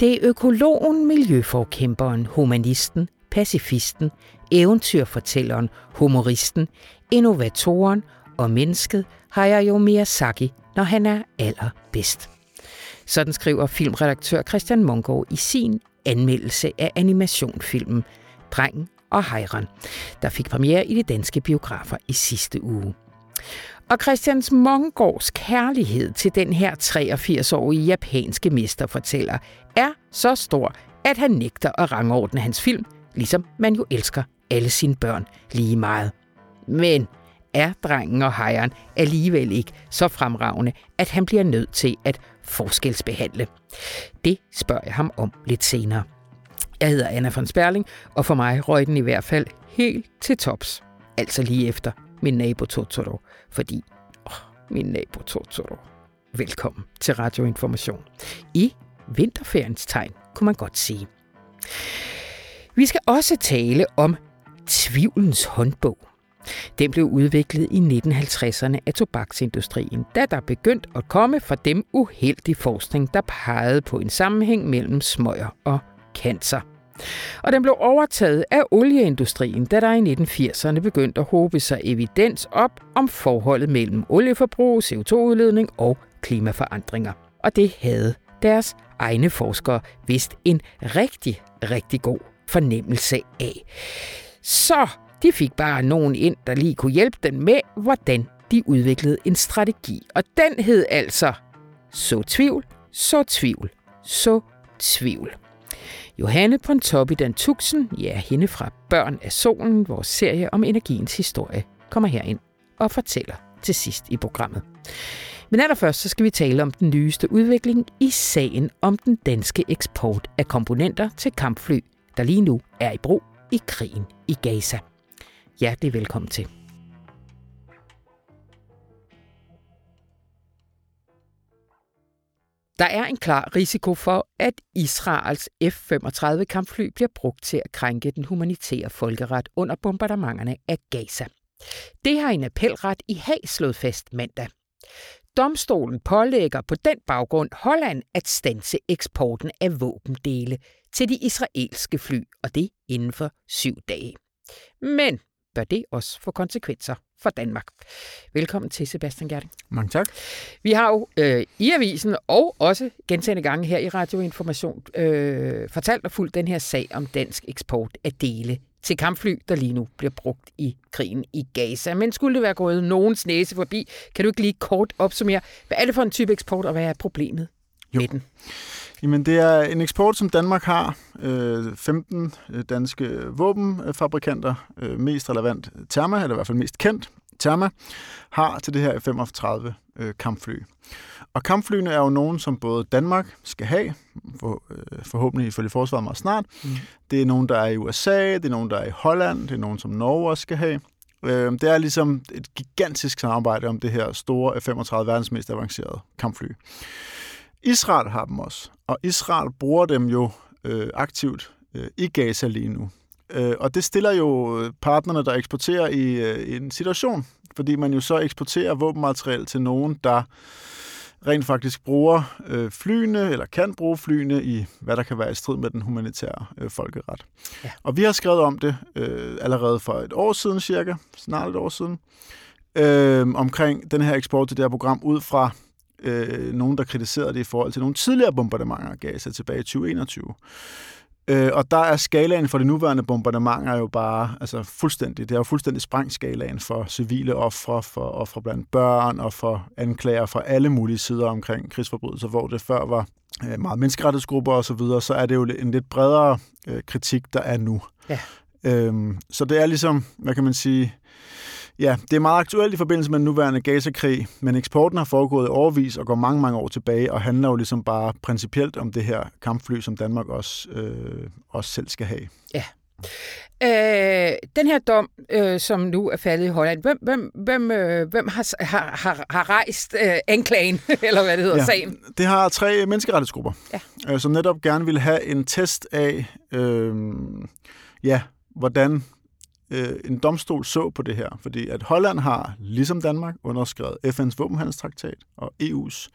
Det er økologen, miljøforkæmperen, humanisten, pacifisten, eventyrfortælleren, humoristen, innovatoren og mennesket Hayao Miyazaki, når han er allerbedst. Sådan skriver filmredaktør Christian Mongård i sin anmeldelse af animationfilmen Drengen og Hejren, der fik premiere i de danske biografer i sidste uge. Og Christians Mongårds kærlighed til den her 83-årige japanske mesterfortæller er så stor, at han nægter at rangordne hans film, ligesom man jo elsker alle sine børn lige meget. Men er drengen og hejeren alligevel ikke så fremragende, at han bliver nødt til at forskelsbehandle? Det spørger jeg ham om lidt senere. Jeg hedder Anna von Sperling, og for mig røg den i hvert fald helt til tops. Altså lige efter min nabo Totoro, fordi åh, min nabo Totoro. Velkommen til Radioinformation. I vinterferiens tegn, kunne man godt sige. Vi skal også tale om tvivlens håndbog. Den blev udviklet i 1950'erne af tobaksindustrien, da der begyndte at komme fra dem uheldig forskning, der pegede på en sammenhæng mellem smøger og cancer. Og den blev overtaget af olieindustrien, da der i 1980'erne begyndte at håbe sig evidens op om forholdet mellem olieforbrug, CO2-udledning og klimaforandringer. Og det havde deres egne forskere vist en rigtig, rigtig god fornemmelse af. Så de fik bare nogen ind, der lige kunne hjælpe dem med, hvordan de udviklede en strategi. Og den hed altså Så tvivl, så tvivl, så tvivl. Johanne Pontoppidan Tuxen, ja, hende fra Børn af Solen, vores serie om energiens historie, kommer herind og fortæller til sidst i programmet. Men allerførst så skal vi tale om den nyeste udvikling i sagen om den danske eksport af komponenter til kampfly, der lige nu er i brug i krigen i Gaza. Hjertelig velkommen til. Der er en klar risiko for, at Israels F-35 kampfly bliver brugt til at krænke den humanitære folkeret under bombardementerne af Gaza. Det har en appelret i Haag slået fast mandag. Domstolen pålægger på den baggrund Holland at stanse eksporten af våbendele til de israelske fly, og det inden for syv dage. Men bør det også få konsekvenser for Danmark. Velkommen til, Sebastian Gerding. Mange tak. Vi har jo øh, i avisen og også gentagende gange her i Radioinformation øh, fortalt og fuldt den her sag om dansk eksport af dele til kampfly, der lige nu bliver brugt i krigen i Gaza. Men skulle det være gået nogens næse forbi, kan du ikke lige kort opsummere, hvad er det for en type eksport, og hvad er problemet jo. med den? Jamen, det er en eksport, som Danmark har. Øh, 15 øh, danske våbenfabrikanter, øh, mest relevant Therma, eller i hvert fald mest kendt Therma, har til det her F-35 øh, kampfly. Og kampflyene er jo nogen, som både Danmark skal have, for, øh, forhåbentlig ifølge forsvaret meget snart. Mm. Det er nogen, der er i USA, det er nogen, der er i Holland, det er nogen, som Norge også skal have. Øh, det er ligesom et gigantisk samarbejde om det her store F-35 verdens mest avancerede kampfly. Israel har dem også, og Israel bruger dem jo øh, aktivt øh, i Gaza lige nu. Øh, og det stiller jo partnerne, der eksporterer i, øh, i en situation, fordi man jo så eksporterer våbenmateriel til nogen, der rent faktisk bruger øh, flyene, eller kan bruge flyene i, hvad der kan være i strid med den humanitære øh, folkeret. Ja. Og vi har skrevet om det øh, allerede for et år siden cirka, snart et år siden, øh, omkring den her eksport til det her program, ud fra øh, nogen, der kritiserede det i forhold til nogle tidligere bombardementer af Gaza tilbage i 2021. Øh, og der er skalaen for de nuværende bombardementer jo bare altså fuldstændig, det er jo fuldstændig sprængt skalaen for civile ofre, for ofre blandt børn og for anklager fra alle mulige sider omkring krigsforbrydelser, hvor det før var øh, meget menneskerettighedsgrupper og så videre, så er det jo en lidt bredere øh, kritik, der er nu. Ja. Øhm, så det er ligesom, hvad kan man sige, Ja, det er meget aktuelt i forbindelse med den nuværende Gaza-krig, men eksporten har foregået overvis og går mange, mange år tilbage, og handler jo ligesom bare principielt om det her kampfly, som Danmark også, øh, også selv skal have. Ja. Øh, den her dom, øh, som nu er faldet i Holland, hvem, hvem, hvem, øh, hvem har, har, har, har rejst øh, anklagen, eller hvad det hedder, ja, sagen? Det har tre menneskerettighedsgrupper, ja. øh, som netop gerne vil have en test af, øh, ja, hvordan øh, en domstol så på det her, fordi at Holland har, ligesom Danmark, underskrevet FN's våbenhandelstraktat og EU's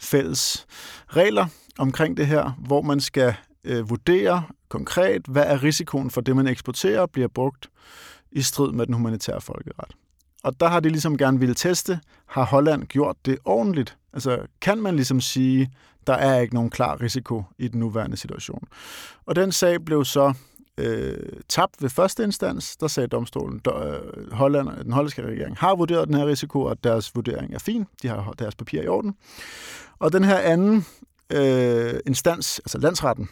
fælles regler omkring det her, hvor man skal øh, vurdere konkret, hvad er risikoen for det, man eksporterer, bliver brugt i strid med den humanitære folkeret. Og der har de ligesom gerne ville teste, har Holland gjort det ordentligt? Altså, kan man ligesom sige, der er ikke nogen klar risiko i den nuværende situation? Og den sag blev så øh, tabt ved første instans. Der sagde domstolen, at øh, Holland, den hollandske regering har vurderet den her risiko, og deres vurdering er fin. De har deres papir i orden. Og den her anden øh, instans, altså landsretten,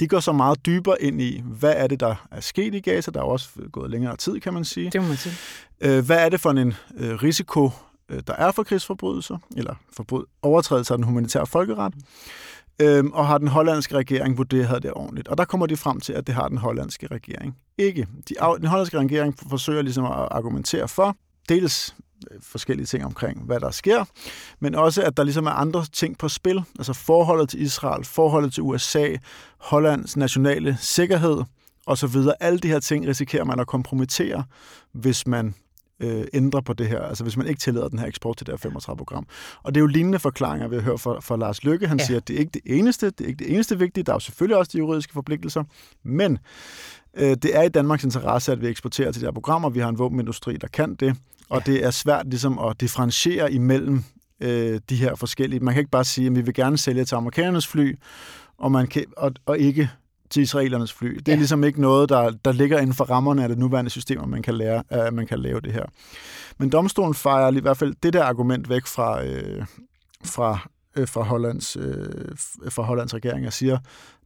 de går så meget dybere ind i, hvad er det, der er sket i Gaza. Der er også gået længere tid, kan man sige. Det må man sige. Øh, hvad er det for en øh, risiko, øh, der er for krigsforbrydelser, eller for overtrædelse af den humanitære folkeret? Øhm, og har den hollandske regering vurderet det ordentligt. Og der kommer de frem til, at det har den hollandske regering ikke. De, den hollandske regering forsøger ligesom at argumentere for, dels øh, forskellige ting omkring, hvad der sker, men også, at der ligesom er andre ting på spil, altså forholdet til Israel, forholdet til USA, Hollands nationale sikkerhed osv. Alle de her ting risikerer man at kompromittere, hvis man øh, ændrer på det her, altså hvis man ikke tillader den her eksport til det her 35-program. Og det er jo lignende forklaringer, vi har hørt fra, fra Lars Lykke. Han ja. siger, at det er ikke det eneste, det er ikke det eneste vigtige, der er jo selvfølgelig også de juridiske forpligtelser, men øh, det er i Danmarks interesse, at vi eksporterer til de her programmer. Vi har en våbenindustri, der kan det, og ja. det er svært ligesom at differentiere imellem øh, de her forskellige. Man kan ikke bare sige, at vi vil gerne sælge til amerikanernes fly, og, man kan, og, og ikke til israelernes fly. Det er ja. ligesom ikke noget, der, der ligger inden for rammerne af det nuværende system, at man kan, lære, at man kan lave det her. Men domstolen fejrer i hvert fald det der argument væk fra, øh, fra, øh, fra, Hollands, øh, fra Hollands regering og siger,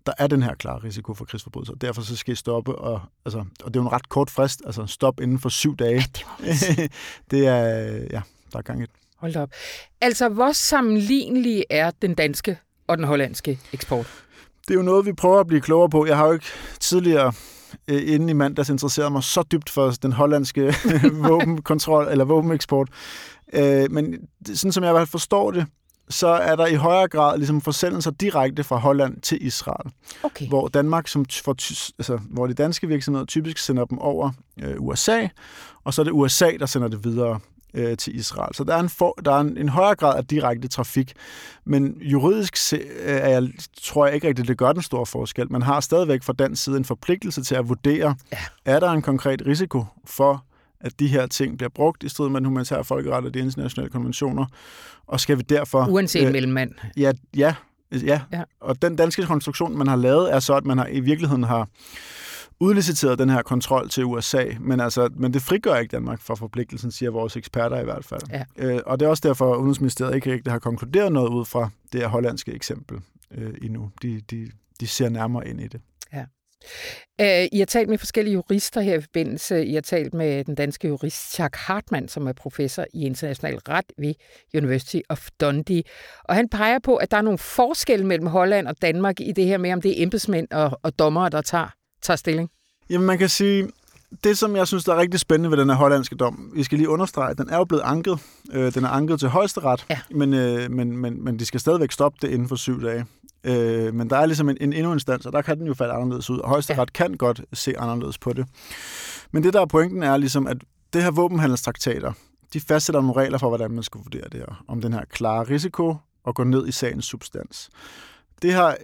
der er den her klare risiko for krigsforbrydelser. Derfor så skal I stoppe, og, altså, og det er jo en ret kort frist, altså stop inden for syv dage. Ja, det, det er, ja, der er gang et. Hold op. Altså, hvor sammenlignelig er den danske og den hollandske eksport? Det er jo noget, vi prøver at blive klogere på. Jeg har jo ikke tidligere øh, inden i mandags interesseret mig så dybt for den hollandske våbenkontrol eller våbeneksport. Øh, men sådan som jeg forstår det, så er der i højere grad ligesom forsendelser direkte fra Holland til Israel. Okay. Hvor Danmark, som for, altså, hvor de danske virksomheder typisk sender dem over øh, USA, og så er det USA, der sender det videre øh, til Israel. Så der er, en, for, der er en, en højere grad af direkte trafik. Men juridisk se, øh, er jeg, tror jeg ikke rigtigt, det gør den store forskel. Man har stadigvæk fra den side en forpligtelse til at vurdere, ja. er der en konkret risiko for at de her ting bliver brugt i strid med den humanitære folkeret og de internationale konventioner, og skal vi derfor... Uanset øh, mellemmand. Ja, ja, ja, ja. Og den danske konstruktion, man har lavet, er så, at man har i virkeligheden har udliciteret den her kontrol til USA, men, altså, men det frigør ikke Danmark fra forpligtelsen, siger vores eksperter i hvert fald. Ja. Øh, og det er også derfor, at Udenrigsministeriet ikke rigtig har konkluderet noget ud fra det her hollandske eksempel øh, endnu. De, de, de ser nærmere ind i det. Uh, I har talt med forskellige jurister her i forbindelse. I har talt med den danske jurist Chuck Hartmann, som er professor i international ret ved University of Dundee. Og han peger på, at der er nogle forskelle mellem Holland og Danmark i det her med, om det er embedsmænd og, og dommere, der tager, tager stilling. Jamen man kan sige, det som jeg synes, der er rigtig spændende ved den her hollandske dom, vi skal lige understrege, at den er jo blevet anket. Øh, den er anket til højesteret, ja. men, øh, men, men, men de skal stadigvæk stoppe det inden for syv dage. Øh, men der er ligesom en, en endnu instans, og der kan den jo falde anderledes ud, og højesteret ja. kan godt se anderledes på det. Men det, der er pointen, er ligesom, at det her våbenhandelstraktater, de fastsætter nogle regler for, hvordan man skal vurdere det her. Om den her klare risiko og gå ned i sagens substans. Det her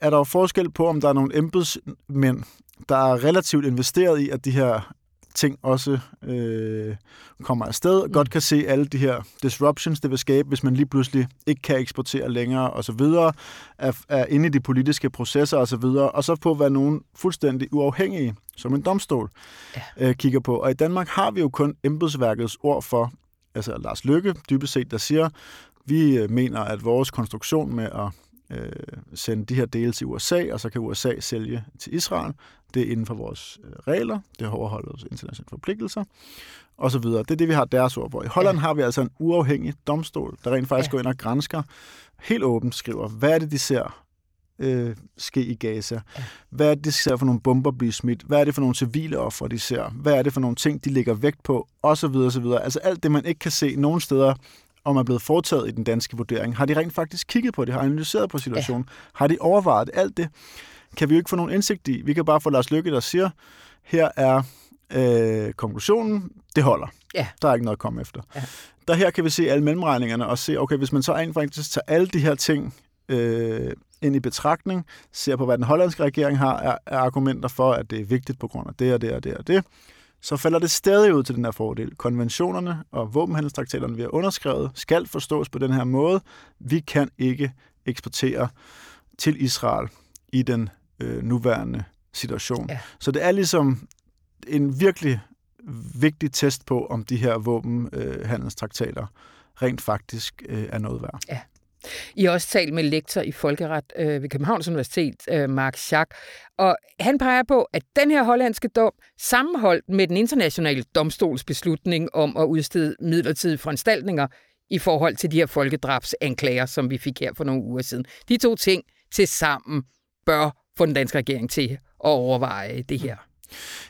er der jo forskel på, om der er nogle embedsmænd, der er relativt investeret i, at de her ting også øh, kommer afsted, mm. godt kan se alle de her disruptions, det vil skabe, hvis man lige pludselig ikke kan eksportere længere og så videre, er, er inde i de politiske processer og så videre, og så på, hvad nogen fuldstændig uafhængige, som en domstol, ja. øh, kigger på. Og i Danmark har vi jo kun embedsværkets ord for, altså Lars Lykke dybest set, der siger, vi øh, mener, at vores konstruktion med at øh, sende de her dele til USA, og så kan USA sælge til Israel. Det er inden for vores øh, regler, det overholder vores internationale forpligtelser, og så videre. Det er det, vi har deres ord på. I Holland ja. har vi altså en uafhængig domstol, der rent faktisk ja. går ind og grænsker, helt åbent skriver, hvad er det, de ser øh, ske i Gaza? Ja. Hvad er det, de ser for nogle bomber blive smidt? Hvad er det for nogle civile ofre, de ser? Hvad er det for nogle ting, de lægger vægt på? Og så videre, så videre. Altså alt det, man ikke kan se nogen steder om er blevet foretaget i den danske vurdering. Har de rent faktisk kigget på det? Har analyseret på situationen? Ja. Har de overvejet alt det? Kan vi jo ikke få nogen indsigt i. Vi kan bare få Lars Lykke, der siger, her er Øh, konklusionen, det holder. Ja. Der er ikke noget at komme efter. Ja. Der her kan vi se alle mellemregningerne og se, okay, hvis man så rent faktisk tager alle de her ting øh, ind i betragtning, ser på, hvad den hollandske regering har af argumenter for, at det er vigtigt på grund af det og det og det og det, så falder det stadig ud til den her fordel. Konventionerne og våbenhandelstraktaterne, vi har underskrevet, skal forstås på den her måde. Vi kan ikke eksportere til Israel i den øh, nuværende situation. Ja. Så det er ligesom en virkelig vigtig test på, om de her våbenhandelstraktater rent faktisk øh, er noget værd. I har også talt med lektor i folkeret øh, ved Københavns Universitet, øh, Mark Schack, og han peger på, at den her hollandske dom, sammenholdt med den internationale domstols beslutning om at udstede midlertidige foranstaltninger i forhold til de her folkedrabsanklager, som vi fik her for nogle uger siden. De to ting til sammen bør få den danske regering til at overveje det her.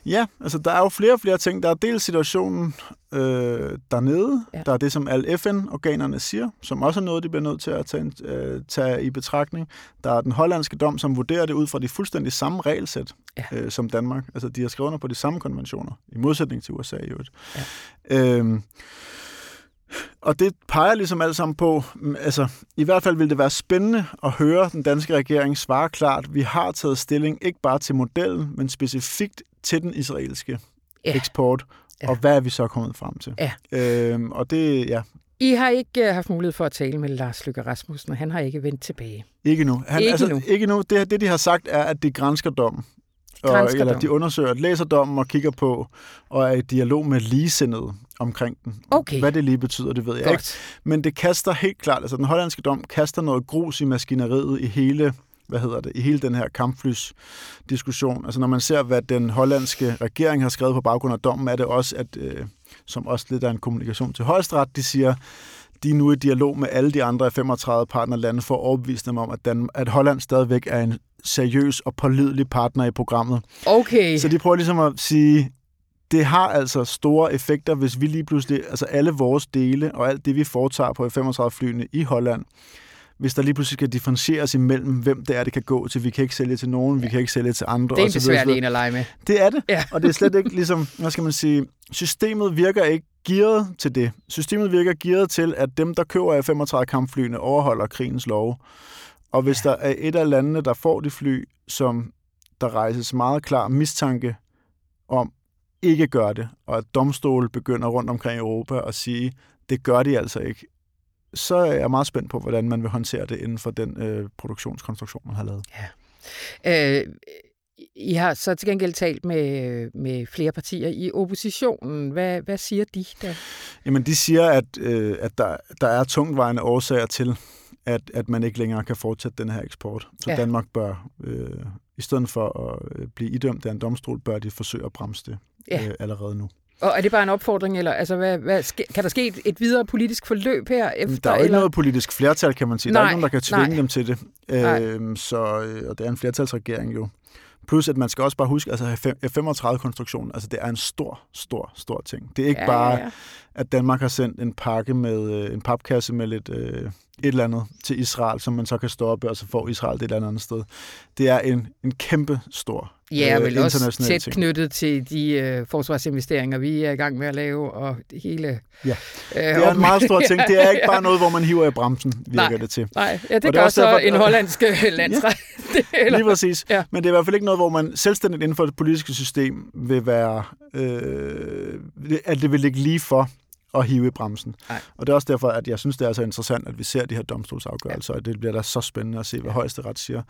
Ja, altså der er jo flere og flere ting. Der er dels situationen øh, dernede. Ja. Der er det, som alle FN-organerne siger, som også er noget, de bliver nødt til at tage, øh, tage i betragtning. Der er den hollandske dom, som vurderer det ud fra de fuldstændig samme regelsæt Ja. øh, som Danmark. Altså de har skrevet under på de samme konventioner, i modsætning til USA i øvrigt. Ja. Øhm, og det peger ligesom alt sammen på, mm, altså i hvert fald vil det være spændende at høre den danske regering svare klart, vi har taget stilling ikke bare til modellen, men specifikt til den israelske Ja. eksport, Ja. og hvad er vi så kommet frem til? Ja. Øhm, og det, ja, I har ikke uh, haft mulighed for at tale med Lars Løkke Rasmussen, og han har ikke vendt tilbage. ikke nu. Han, Ikke altså, nu. Ikke nu. Det, det, de har sagt, er, at de grænsker dommen. Og, eller de undersøger, læser dommen og kigger på, og er i dialog med ligesindede omkring den. Okay. Hvad det lige betyder, det ved jeg ikke. Godt. Men det kaster helt klart, altså den hollandske dom kaster noget grus i maskineriet i hele, hvad hedder det, i hele den her kampflys diskussion. Altså når man ser, hvad den hollandske regering har skrevet på baggrund af dommen, er det også, at, øh, som også lidt er en kommunikation til højesteret, de siger, de er nu i dialog med alle de andre 35 partnerlande for at overbevise dem om, at, Dan- at Holland stadigvæk er en seriøs og pålidelig partner i programmet. Okay. Så de prøver ligesom at sige, det har altså store effekter, hvis vi lige pludselig, altså alle vores dele og alt det, vi foretager på F-35-flyene i Holland, hvis der lige pludselig skal differentieres imellem, hvem det er, det kan gå til. Vi kan ikke sælge til nogen, vi kan ikke sælge til andre. det er en besværlig en at lege med. Det er det, Ja. og det er slet ikke ligesom, hvad skal man sige, systemet virker ikke gearet til det. Systemet virker gearet til, at dem, der køber F-35 kampflyene, overholder krigens lov. Og hvis ja. der er et af landene, der får de fly, som der rejses meget klar mistanke om ikke gør det, og at domstole begynder rundt omkring i Europa at sige, det gør de altså ikke, så er jeg meget spændt på, hvordan man vil håndtere det inden for den øh, produktionskonstruktion, man har lavet. Øh, I har så til gengæld talt med, med flere partier i oppositionen. Hvad, hvad siger de der? Jamen, de siger, at, øh, at der, der er tungtvejende årsager til, at, at man ikke længere kan fortsætte den her eksport. Så Ja. ja. Danmark bør, øh, i stedet for at øh, blive idømt af en domstol, bør de forsøge at bremse det Ja. øh, allerede nu. Og er det bare en opfordring, eller altså, hvad, hvad, kan der ske et, et videre politisk forløb her efter? Der er jo ikke eller? noget politisk flertal, kan man sige. der er Nej, ikke nogen, der kan tvinge nej. dem til det. Nej. Øhm, så, øh, og det er en flertalsregering jo. Plus, at man skal også bare huske, altså F-35-konstruktionen, altså det er en stor, stor, stor ting. Det er ikke Ja, bare, ja, ja. at Danmark har sendt en pakke med øh, en papkasse med lidt øh, et eller andet til Israel, som man så kan stoppe, og så får Israel det et eller andet sted. Det er en, en kæmpe stor Ja, øh, vel også tæt ting. knyttet til de øh, forsvarsinvesteringer, vi er i gang med at lave, og det hele... Ja. Øh, Det er en meget stor ting. Det er ikke bare noget, hvor man hiver i bremsen, virker Nej. det til. Nej, ja, det, Og det er gør også så derfor- en hollandsk landsret. Det- eller- Lige præcis. Ja. Men det er i hvert fald ikke noget, hvor man selvstændigt inden for det politiske system vil være, øh, at det vil ligge lige for at hive i bremsen. Nej. Og det er også derfor, at jeg synes, det er så interessant, at vi ser de her domstolsafgørelser, ja. og det bliver da så spændende at se, hvad højesteret siger.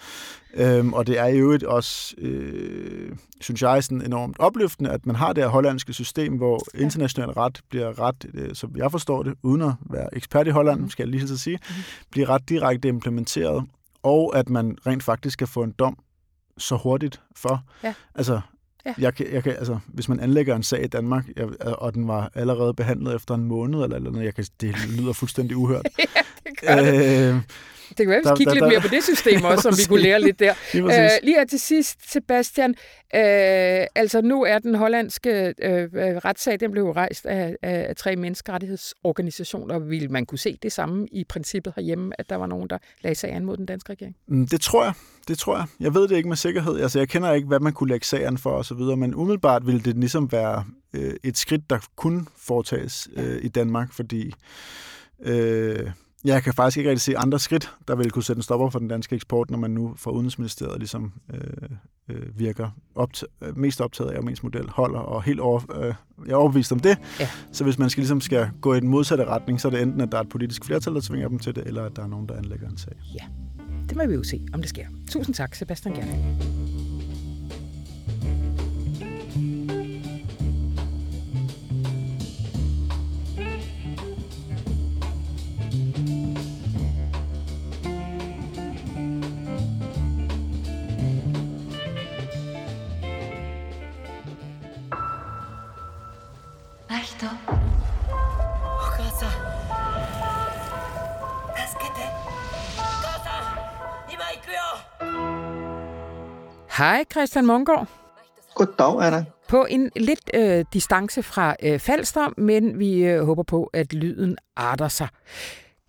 Øhm, og det er i øvrigt også, øh, synes jeg, sådan enormt opløftende, at man har det her hollandske system, hvor Ja. international ret bliver ret, øh, som jeg forstår det, uden at være ekspert i Holland, Mhm. skal jeg lige så sige, Mhm. bliver ret direkte implementeret, og at man rent faktisk kan få en dom så hurtigt for. Ja. Altså, Ja. Jeg kan, jeg kan, altså, hvis man anlægger en sag i Danmark, jeg, og den var allerede behandlet efter en måned, eller, eller jeg kan, det lyder fuldstændig uhørt. det øh, det kan være, vi skal kigge lidt mere på det system også, som vi kunne lære lidt der. Lige, uh, lige her til sidst, Sebastian. Uh, altså, nu er den hollandske uh, retssag, den blev rejst af, af tre menneskerettighedsorganisationer. Vil man kunne se det samme i princippet herhjemme, at der var nogen, der lagde sag an mod den danske regering? Mm, det tror jeg. Det tror jeg. Jeg ved det ikke med sikkerhed. Altså, jeg kender ikke, hvad man kunne lægge sagen for osv., men umiddelbart ville det ligesom være øh, et skridt, der kunne foretages øh, i Danmark, fordi øh, jeg kan faktisk ikke rigtig se andre skridt, der vil kunne sætte en stopper for den danske eksport, når man nu fra Udenrigsministeriet ligesom øh, øh, virker opt- mest optaget af Armens model, holder og helt over, øh, jeg er overbevist om det. Ja. Så hvis man skal, ligesom skal gå i den modsatte retning, så er det enten, at der er et politisk flertal, der tvinger dem til det, eller at der er nogen, der anlægger en sag. Ja, det må vi jo se, om det sker. Tusind tak, Sebastian Gerling. Hej Christian Mongård. Goddag, Anna. På en lidt øh, distance fra øh, Falster, men vi øh, håber på, at lyden arter sig.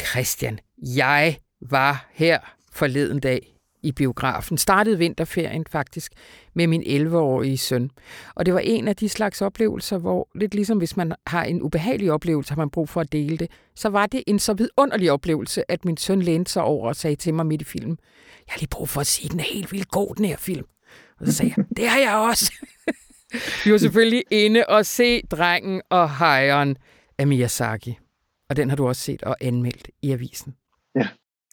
Christian, jeg var her forleden dag i biografen. Startede vinterferien faktisk med min 11-årige søn. Og det var en af de slags oplevelser, hvor lidt ligesom hvis man har en ubehagelig oplevelse, har man brug for at dele det, så var det en så vidunderlig oplevelse, at min søn lænede sig over og sagde til mig midt i filmen, jeg har lige brug for at sige, den er helt vildt god, den her film. Og så sagde jeg, det har jeg også. Vi var selvfølgelig inde og se Drengen og Hejren af Miyazaki. Og den har du også set og anmeldt i avisen. Ja,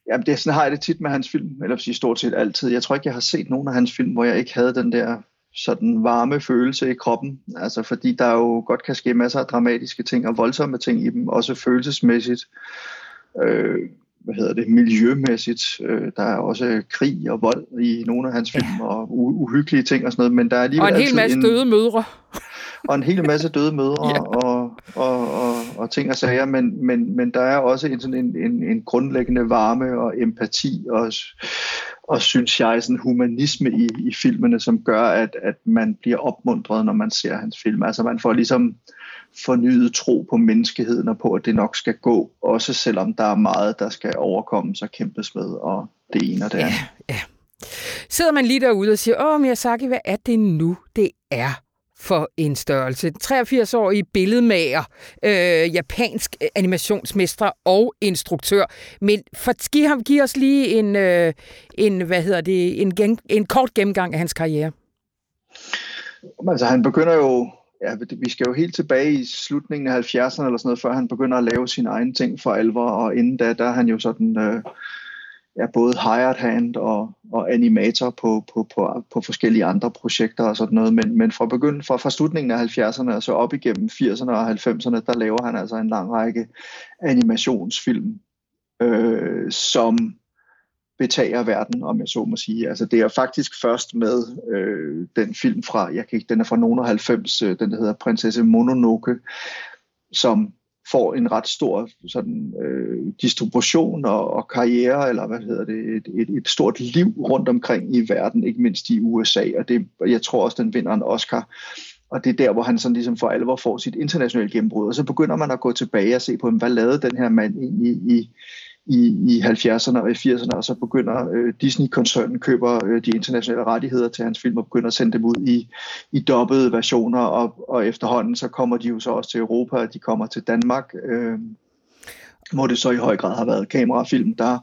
Jamen, det, sådan har jeg det tit med hans film, eller sige stort set altid. Jeg tror ikke, jeg har set nogen af hans film, hvor jeg ikke havde den der sådan varme følelse i kroppen. Altså fordi der jo godt kan ske masser af dramatiske ting og voldsomme ting i dem, også følelsesmæssigt. Øh, hvad hedder det, miljømæssigt. Øh, der er også krig og vold i nogle af hans film, ja. og uhyggelige ting og sådan noget, men der er alligevel Og en hel masse en, døde mødre. og en hel masse døde mødre ja. og, og, og, og ting og sager, men, men, men der er også en, sådan en, en, en grundlæggende varme og empati og, og synes jeg, sådan humanisme i, i filmene, som gør, at, at man bliver opmuntret, når man ser hans film. Altså man får ligesom fornyet tro på menneskeheden og på, at det nok skal gå, også selvom der er meget, der skal overkommes og kæmpes med, og det ene og det andet. Ja, ja. Sidder man lige derude og siger, åh Miyazaki, hvad er det nu, det er for en størrelse. 83-årig billedmager, øh, japansk animationsmester og instruktør. Men for, giv, ham, giv os lige en, øh, en, hvad hedder det, en, gen, en kort gennemgang af hans karriere. Altså, han begynder jo ja, vi skal jo helt tilbage i slutningen af 70'erne eller sådan noget, før han begynder at lave sine egne ting for alvor, og inden da, der er han jo sådan øh, ja, både hired hand og, og animator på, på, på, på forskellige andre projekter og sådan noget, men, men fra, begynd, fra, fra slutningen af 70'erne og så op igennem 80'erne og 90'erne, der laver han altså en lang række animationsfilm, øh, som betager verden, om jeg så må sige. Altså det er faktisk først med øh, den film fra, jeg kan ikke, den er fra nogen 90, øh, den der hedder Prinsesse Mononoke, som får en ret stor sådan, øh, distribution og, og karriere, eller hvad hedder det, et, et, et stort liv rundt omkring i verden, ikke mindst i USA, og det, jeg tror også, den vinder en Oscar. Og det er der, hvor han sådan ligesom for alvor får sit internationale gennembrud, og så begynder man at gå tilbage og se på, hvad lavede den her mand egentlig i, i, i i 70'erne og i 80'erne, og så begynder øh, Disney-koncernen køber øh, de internationale rettigheder til hans film og begynder at sende dem ud i, i dobbede versioner, og, og efterhånden så kommer de jo så også til Europa, og de kommer til Danmark, øh, hvor det så i høj grad har været kamerafilm, der,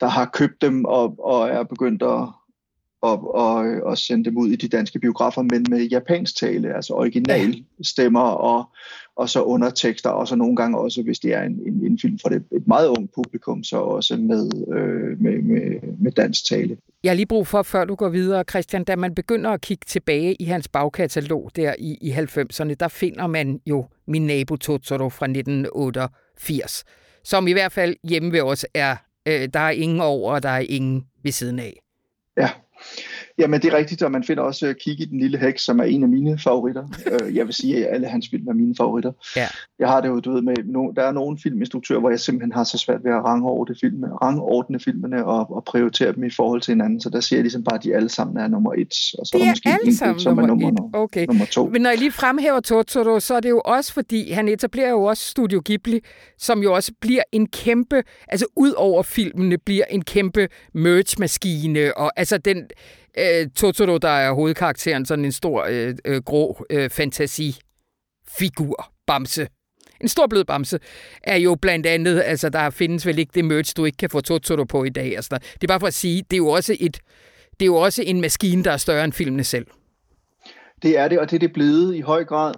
der har købt dem og, og er begyndt at, og, og, og sende dem ud i de danske biografer, men med japansk tale, altså original stemmer og, og så undertekster, og så nogle gange også, hvis det er en, en, en film for det, et meget ung publikum, så også med, øh, med, med, med dansk tale. Jeg har lige brug for, før du går videre, Christian, da man begynder at kigge tilbage i hans bagkatalog der i, i 90'erne, der finder man jo Min nabo Totoro fra 1988, som i hvert fald hjemme ved os er, øh, der er ingen over, og der er ingen ved siden af. Ja, Jamen, det er rigtigt, og man finder også Kig i den lille heks, som er en af mine favoritter. Øh, jeg vil sige, at alle hans film er mine favoritter. Ja. Jeg har det jo, du ved, med, no, der er nogle filminstruktører, hvor jeg simpelthen har så svært ved at rangordne, filmene, rangordne filmene og, og prioritere dem i forhold til hinanden, så der siger jeg ligesom bare, at de alle sammen er nummer et, og så de er der måske alle en sammen som er nummer nummer, et. Okay. nummer to. Men når jeg lige fremhæver Totoro, så er det jo også fordi, han etablerer jo også Studio Ghibli, som jo også bliver en kæmpe, altså ud over filmene, bliver en kæmpe merch-maskine, og altså den øh, Totoro, der er hovedkarakteren, sådan en stor øh, øh, grå øh, fantasifigur, bamse. En stor blød bamse er jo blandt andet, altså der findes vel ikke det merch, du ikke kan få Totoro på i dag. Altså, det er bare for at sige, det er jo også et, det er jo også en maskine, der er større end filmene selv. Det er det, og det er det blevet i høj grad.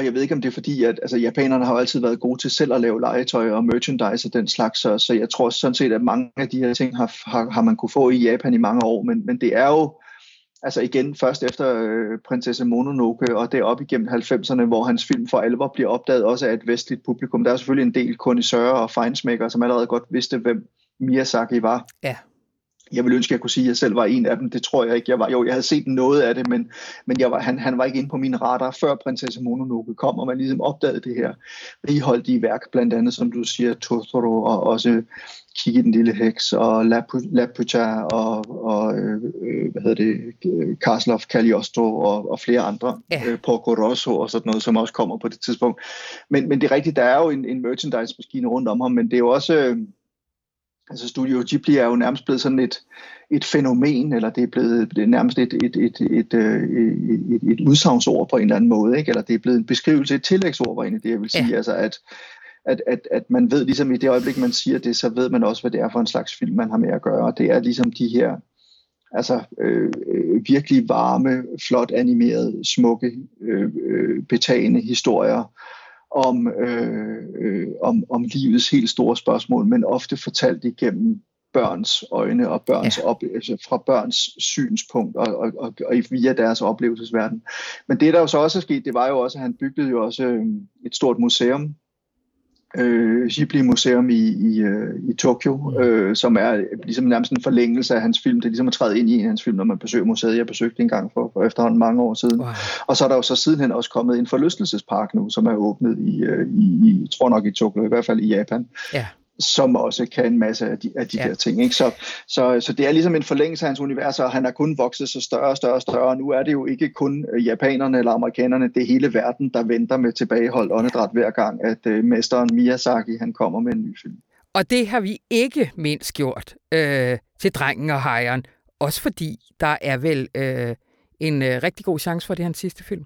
Og jeg ved ikke, om det er fordi, at altså, japanerne har jo altid været gode til selv at lave legetøj og merchandise og den slags, så, så jeg tror sådan set, at mange af de her ting har, har, har man kunne få i Japan i mange år, men, men det er jo, altså igen først efter øh, Prinsesse Mononoke, og det op igennem 90'erne, hvor hans film for alvor bliver opdaget også af et vestligt publikum. Der er selvfølgelig en del kondisører og fejnsmækker, som allerede godt vidste, hvem Miyazaki var. Ja. Jeg vil ønske, at jeg kunne sige, at jeg selv var en af dem. Det tror jeg ikke, jeg var. Jo, jeg havde set noget af det, men, men jeg var, han, han var ikke inde på min radar, før Prinsesse Mononoke kom, og man ligesom opdagede det her righoldige værk, blandt andet, som du siger, Totoro, og også Kig i den lille heks, og Laputa, og, og øh, hvad hedder det, Castle of Cagliostro, og, og flere andre, Ja. øh, Porco Rosso og sådan noget, som også kommer på det tidspunkt. Men, men det er rigtigt, der er jo en, en merchandise-maskine rundt om ham, men det er jo også... Øh, Altså Studio Ghibli er jo nærmest blevet sådan et, et fænomen, eller det er blevet det er nærmest et, et, et, et, øh, et, et, et udsagnsord på en eller anden måde, ikke? eller det er blevet en beskrivelse, et tillægsord var egentlig det, jeg vil sige. Ja. Altså at, at, at, at man ved ligesom i det øjeblik, man siger det, så ved man også, hvad det er for en slags film, man har med at gøre. Og det er ligesom de her altså øh, øh, virkelig varme, flot animerede, smukke, øh, øh, betagende historier, om, øh, øh, om, om livets helt store spørgsmål, men ofte fortalt igennem børns øjne og børns Ja. ja. op, altså fra børns synspunkt og, og, og, og via deres oplevelsesverden. Men det der jo så også er sket, det var jo også, at han byggede jo også øh, et stort museum, øh, Ghibli Museum i, i, øh, i Tokyo, øh, som er ligesom nærmest en forlængelse af hans film. Det er ligesom at træde ind i en af hans film, når man besøger museet. Jeg besøgte en gang for, for efterhånden mange år siden. Wow. Og så er der jo så sidenhen også kommet en forlystelsespark nu, som er åbnet i, øh, i, i tror nok i Tokyo, i hvert fald i Japan, Ja. Som også kan en masse af de, af de Ja. der ting. Ikke? Så, så, så det er ligesom en forlængelse af hans univers, og han er kun vokset så større og større og større. Og nu er det jo ikke kun øh, japanerne eller amerikanerne, det er hele verden, der venter med tilbageholdt åndedræt hver gang, at øh, mesteren Miyazaki han kommer med en ny film. Og det har vi ikke mindst gjort øh, til drengen og hejeren. Også fordi der er vel øh, en øh, rigtig god chance for, det hans sidste film.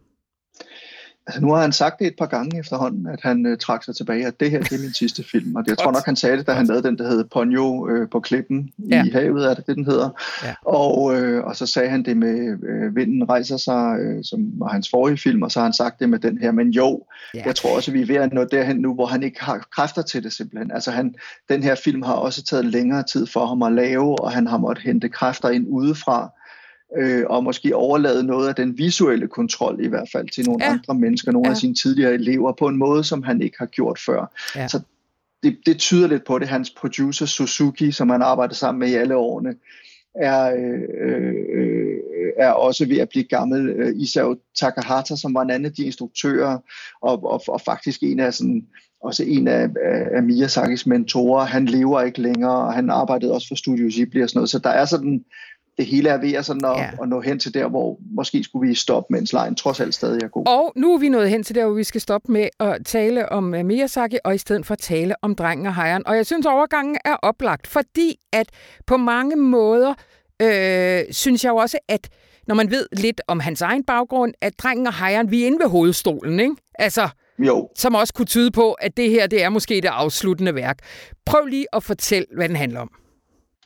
Altså, nu har han sagt det et par gange efterhånden, at han øh, trak sig tilbage, at det her det er min sidste film. Og det, jeg tror nok, han sagde det, da han lavede den, der hed Ponyo øh, på klippen Ja. i havet, er det det, den hedder. Ja. Og, øh, og så sagde han det med øh, Vinden rejser sig, øh, som var hans forrige film, og så har han sagt det med den her. Men jo, ja. jeg tror også, vi er ved at nå derhen nu, hvor han ikke har kræfter til det simpelthen. Altså han, den her film har også taget længere tid for ham at lave, og han har måttet hente kræfter ind udefra, øh, og måske overlade noget af den visuelle kontrol i hvert fald til nogle Ja. andre mennesker, nogle Ja. af sine tidligere elever, på en måde, som han ikke har gjort før. Ja. Så det, det tyder lidt på det. Hans producer Suzuki, som han arbejder sammen med i alle årene, er, øh, øh, er også ved at blive gammel. Øh, Isao Takahata, som var en anden af de instruktører, og, og, og faktisk en af sådan, også en af, af, af Miyazakis mentorer, han lever ikke længere, og han arbejdede også for Studio Ghibli og sådan noget. Så der er sådan, det hele er ved at, sådan at, Ja. at nå hen til der, hvor måske skulle vi stoppe, mens lejen trods alt stadig er god. Og nu er vi nået hen til der, hvor vi skal stoppe med at tale om øh, Miyazaki, og i stedet for tale om drengen og hejeren. Og jeg synes, overgangen er oplagt, fordi at på mange måder, øh, synes jeg jo også, at når man ved lidt om hans egen baggrund, at drengen og hejeren, vi er inde ved hovedstolen, ikke? Altså, Jo, som også kunne tyde på, at det her, det er måske det afsluttende værk. Prøv lige at fortælle, hvad den handler om.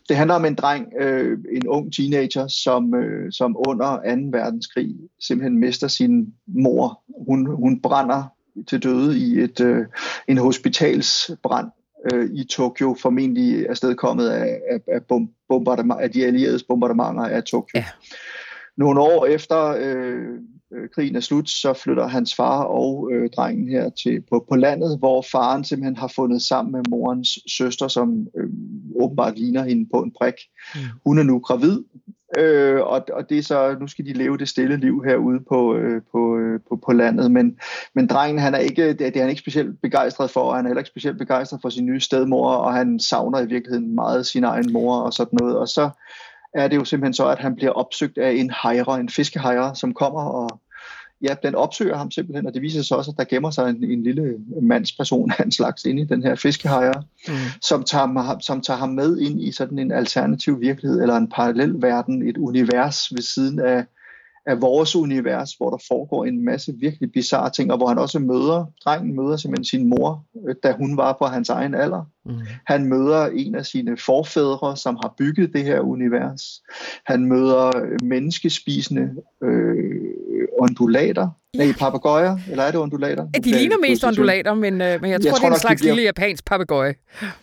Det handler om en dreng, øh, en ung teenager, som, øh, som under 2. verdenskrig simpelthen mister sin mor. Hun, hun brænder til døde i et, øh, en hospitalsbrand øh, i Tokyo, formentlig afstedkommet af, af, af, bom, bombardement, af de allieredes bombardementer af Tokyo. Ja. Nogle år efter øh, øh, krigen er slut, så flytter hans far og øh, drengen her til på, på landet, hvor faren simpelthen har fundet sammen med morens søster, som øh, åbenbart ligner hende på en prik. Mm. Hun er nu gravid, Øh, og, og det er så, nu skal de leve det stille liv herude på, øh, på, øh, på, på landet. Men, men drengen, han er ikke, det, det er han ikke specielt begejstret for, og han er heller ikke specielt begejstret for sin nye stedmor, og han savner i virkeligheden meget sin egen mor og sådan noget. Og så er det jo simpelthen så, at han bliver opsøgt af en hejrer, en fiskehejrer, som kommer og ja, den opsøger ham simpelthen, og det viser sig også, at der gemmer sig en, en lille mandsperson af en slags inde i den her fiskehajer, mm. som, tager, som tager ham med ind i sådan en alternativ virkelighed, eller en parallel verden, et univers ved siden af, af vores univers, hvor der foregår en masse virkelig bizarre ting, og hvor han også møder, drengen møder simpelthen sin mor, øh, da hun var på hans egen alder. Mm. Han møder en af sine forfædre, som har bygget det her univers. Han møder menneskespisende øh, undulater, Ja. Nej, papegøjer, eller er det undulater? De ligner mest undulater, men, øh, men jeg tror, jeg det er en slags bliver... lille japansk papegøje.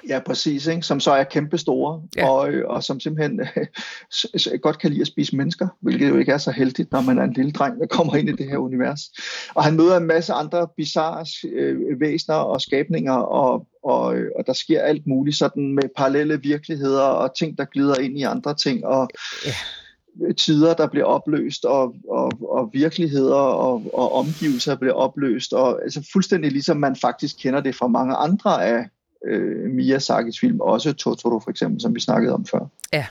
Ja, præcis, ikke? som så er kæmpe store, ja. og, og som simpelthen øh, godt kan lide at spise mennesker, hvilket jo ikke er så heldigt, når man er en lille dreng, der kommer ind i det her univers. Og han møder en masse andre bizarre øh, væsener og skabninger, og, og, og der sker alt muligt sådan med parallelle virkeligheder og ting, der glider ind i andre ting, og ja tider, der bliver opløst, og, og, og virkeligheder og, og omgivelser bliver opløst, og altså fuldstændig ligesom man faktisk kender det fra mange andre af øh, Miyazakis film, også Totoro for eksempel, som vi snakkede om før. Ja,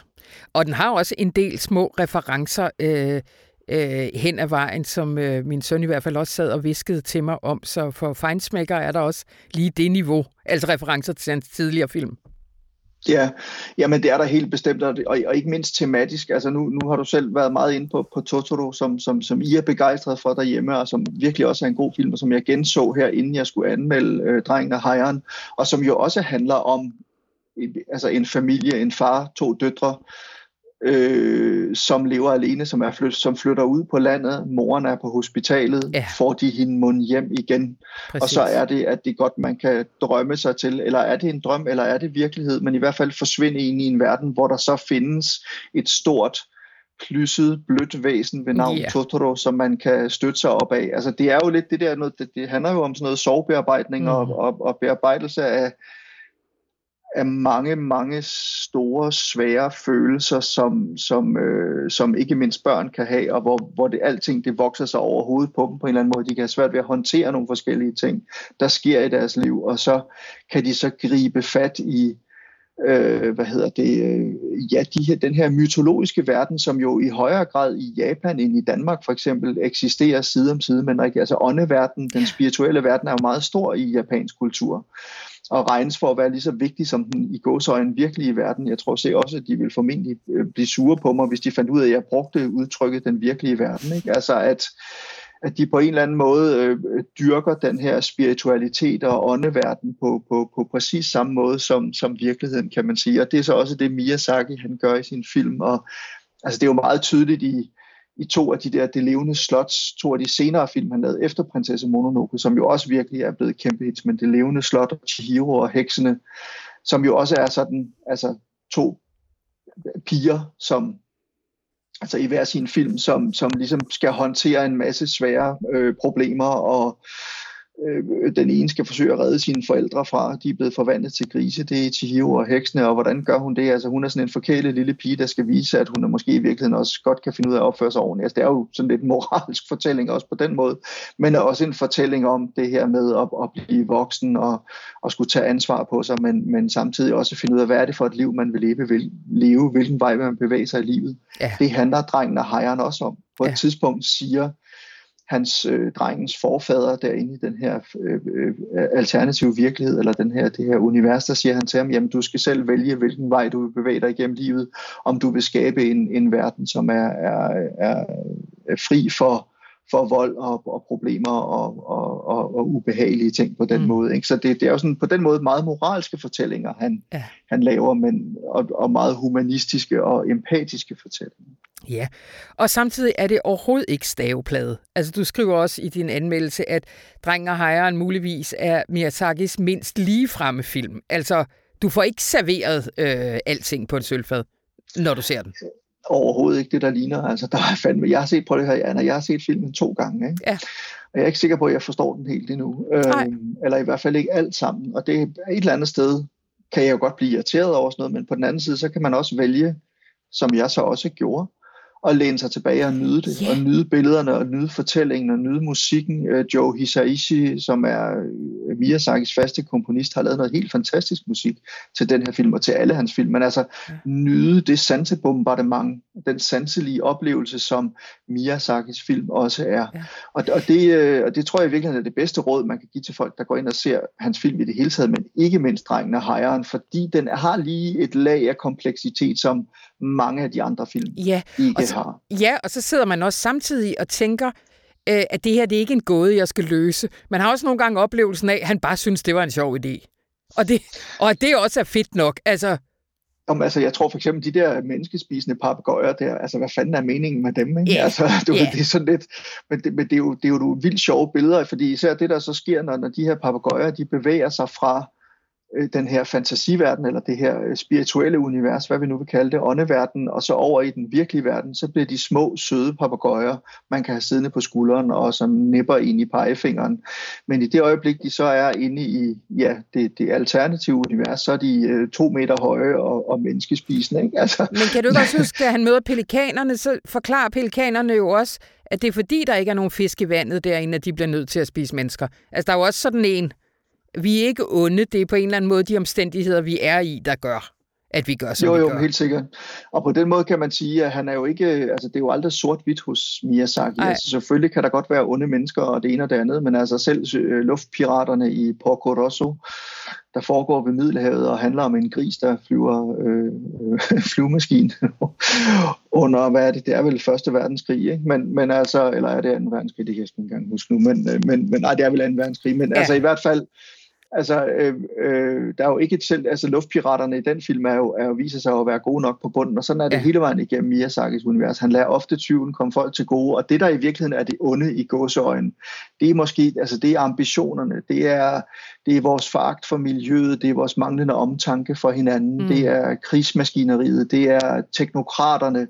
og den har også en del små referencer øh, øh, hen ad vejen, som øh, min søn i hvert fald også sad og viskede til mig om, så for fejnsmækker er der også lige det niveau, altså referencer til hans tidligere film. Ja, jamen det er der helt bestemt, og, og ikke mindst tematisk. Altså nu, nu har du selv været meget inde på, på Totoro, som, som, som I er begejstret for derhjemme, og som virkelig også er en god film, og som jeg genså her, inden jeg skulle anmelde øh, Drengen og Hejeren, og som jo også handler om altså en familie, en far, to døtre, øh, som lever alene, som, er flyt, som flytter ud på landet. Moren er på hospitalet. Ja. Får de hende mund hjem igen? Præcis. Og så er det, at det er godt, man kan drømme sig til. Eller er det en drøm, eller er det virkelighed? Men i hvert fald forsvinde ind i en verden, hvor der så findes et stort klydset, blødt væsen ved navn yeah. Totoro, som man kan støtte sig op af. Altså det er jo lidt det der, noget, det, det handler jo om sådan noget sovebearbejdning mm. og, og, og bearbejdelse af, af mange, mange store, svære følelser, som, som, øh, som ikke mindst børn kan have, og hvor, hvor det alting det vokser sig over hovedet på dem på en eller anden måde. De kan have svært ved at håndtere nogle forskellige ting, der sker i deres liv, og så kan de så gribe fat i, øh, hvad hedder det, øh, ja, de her, den her mytologiske verden, som jo i højere grad i Japan end i Danmark for eksempel eksisterer side om side, men altså åndeverden, den spirituelle verden er jo meget stor i japansk kultur og regnes for at være lige så vigtig som den i gåsøjne virkelige verden. Jeg tror se også, at de vil formentlig øh, blive sure på mig, hvis de fandt ud af, at jeg brugte udtrykket den virkelige verden. Ikke? Altså at, at de på en eller anden måde øh, dyrker den her spiritualitet og åndeverden på, på, på præcis samme måde som, som virkeligheden, kan man sige. Og det er så også det, Miyazaki han gør i sin film. Og, altså det er jo meget tydeligt i, i to af de der Det levende slots, to af de senere film, han lavede efter Prinsesse Mononoke, som jo også virkelig er blevet kæmpe hits, men Det levende slot og Chihiro og Heksene, som jo også er sådan, altså to piger, som altså i hver sin film, som, som ligesom skal håndtere en masse svære øh, problemer og øh, den ene skal forsøge at redde sine forældre fra, de er blevet forvandlet til grise, det er Chihiro og heksene, og hvordan gør hun det? Altså hun er sådan en forkælet lille pige, der skal vise, at hun er måske i virkeligheden også godt kan finde ud af at opføre sig ordentligt. Altså det er jo sådan lidt moralsk fortælling også på den måde, men også en fortælling om det her med at, at blive voksen og, og skulle tage ansvar på sig, men, men samtidig også finde ud af, hvad er det for et liv, man vil leve, vil leve hvilken vej man bevæger sig i livet. Ja. Det handler drengen og hejeren også om. På et ja. tidspunkt siger hans øh, drengens forfader derinde i den her øh, øh, alternative virkelighed, eller den her, det her univers, der siger han til ham, jamen du skal selv vælge, hvilken vej du vil bevæge dig igennem livet, om du vil skabe en, en verden, som er, er, er, fri for, for vold og, og problemer og, og, og, og ubehagelige ting på den mm. måde. Ikke? Så det, det er jo sådan på den måde meget moralske fortællinger, han, ja. han laver, men, og, og meget humanistiske og empatiske fortællinger. Ja, og samtidig er det overhovedet ikke staveplade. Altså, du skriver også i din anmeldelse, at Drengen og Hejren muligvis er Miyazakis mindst ligefremme film. Altså, du får ikke serveret øh, alting på en sølvfad, når du ser den. Overhovedet ikke det, der ligner. Altså, der er fandme, jeg har set, på det her, Anna, jeg har set filmen to gange. Ikke? Ja. Og jeg er ikke sikker på, at jeg forstår den helt endnu. Øh, eller i hvert fald ikke alt sammen. Og det er et eller andet sted, kan jeg jo godt blive irriteret over sådan noget, men på den anden side, så kan man også vælge, som jeg så også gjorde, og læne sig tilbage og nyde det, yeah. og nyde billederne, og nyde fortællingen, og nyde musikken. Øh, Joe Hisaishi, som er øh, Miyazakis faste komponist, har lavet noget helt fantastisk musik til den her film, og til alle hans film. Men altså, yeah. nyde det sansebombardement, den sanselige oplevelse, som Miyazakis film også er. Yeah. Og, og, det, øh, og det tror jeg virkelig er det bedste råd, man kan give til folk, der går ind og ser hans film i det hele taget, men ikke mindst Drengen og Hejren, fordi den har lige et lag af kompleksitet, som mange af de andre film ja, ikke og så, har. Ja, og så sidder man også samtidig og tænker, øh, at det her det er ikke en gåde, jeg skal løse. Man har også nogle gange oplevelsen af, at han bare synes, det var en sjov idé. Og, det, og at det også er fedt nok. Altså, om, altså, jeg tror for eksempel, de der menneskespisende papegøjer der, altså, hvad fanden er meningen med dem? Ikke? Yeah. Altså, du, yeah. det er sådan lidt, men, det, men det, er jo, det er jo nogle vildt sjove billeder, fordi især det, der så sker, når, når de her papegøjer, de bevæger sig fra Øh, den her fantasiverden, eller det her øh, spirituelle univers, hvad vi nu vil kalde det, åndeverden, og så over i den virkelige verden, så bliver de små, søde papegøjer, man kan have siddende på skulderen, og som nipper ind i pegefingeren. Men i det øjeblik, de så er inde i ja, det, det alternative univers, så er de øh, to meter høje og, og menneskespisende. Ikke? Altså. Men kan du ikke også huske, at han møder pelikanerne, så forklarer pelikanerne jo også, at det er fordi, der ikke er nogen fisk i vandet derinde, at de bliver nødt til at spise mennesker. Altså, der er jo også sådan en vi er ikke onde, det er på en eller anden måde de omstændigheder, vi er i, der gør, at vi gør, som jo, vi jo, gør. helt sikkert. Og på den måde kan man sige, at han er jo ikke, altså det er jo aldrig sort-hvidt hos Miyazaki. Altså selvfølgelig kan der godt være onde mennesker og det ene og det andet, men altså selv øh, luftpiraterne i Porco Rosso, der foregår ved Middelhavet og handler om en gris, der flyver øh, øh, flyvemaskine under, hvad er det, det er vel Første Verdenskrig, ikke? Men, men altså, eller er det Anden Verdenskrig, det kan jeg ikke engang huske nu, men, øh, men, men nej, det er vel Anden Verdenskrig, men ja. altså i hvert fald, Altså, øh, øh, der er jo ikke et selv, altså luftpiraterne i den film er jo, er jo viser sig at være gode nok på bunden, og sådan er det ja. hele vejen igennem Miyazakis univers. Han lader ofte tyven komme folk til gode, og det der i virkeligheden er det onde i gåseøjen, det er måske, altså det er ambitionerne, det er, det er vores fagt for miljøet, det er vores manglende omtanke for hinanden, mm. det er krigsmaskineriet, det er teknokraterne,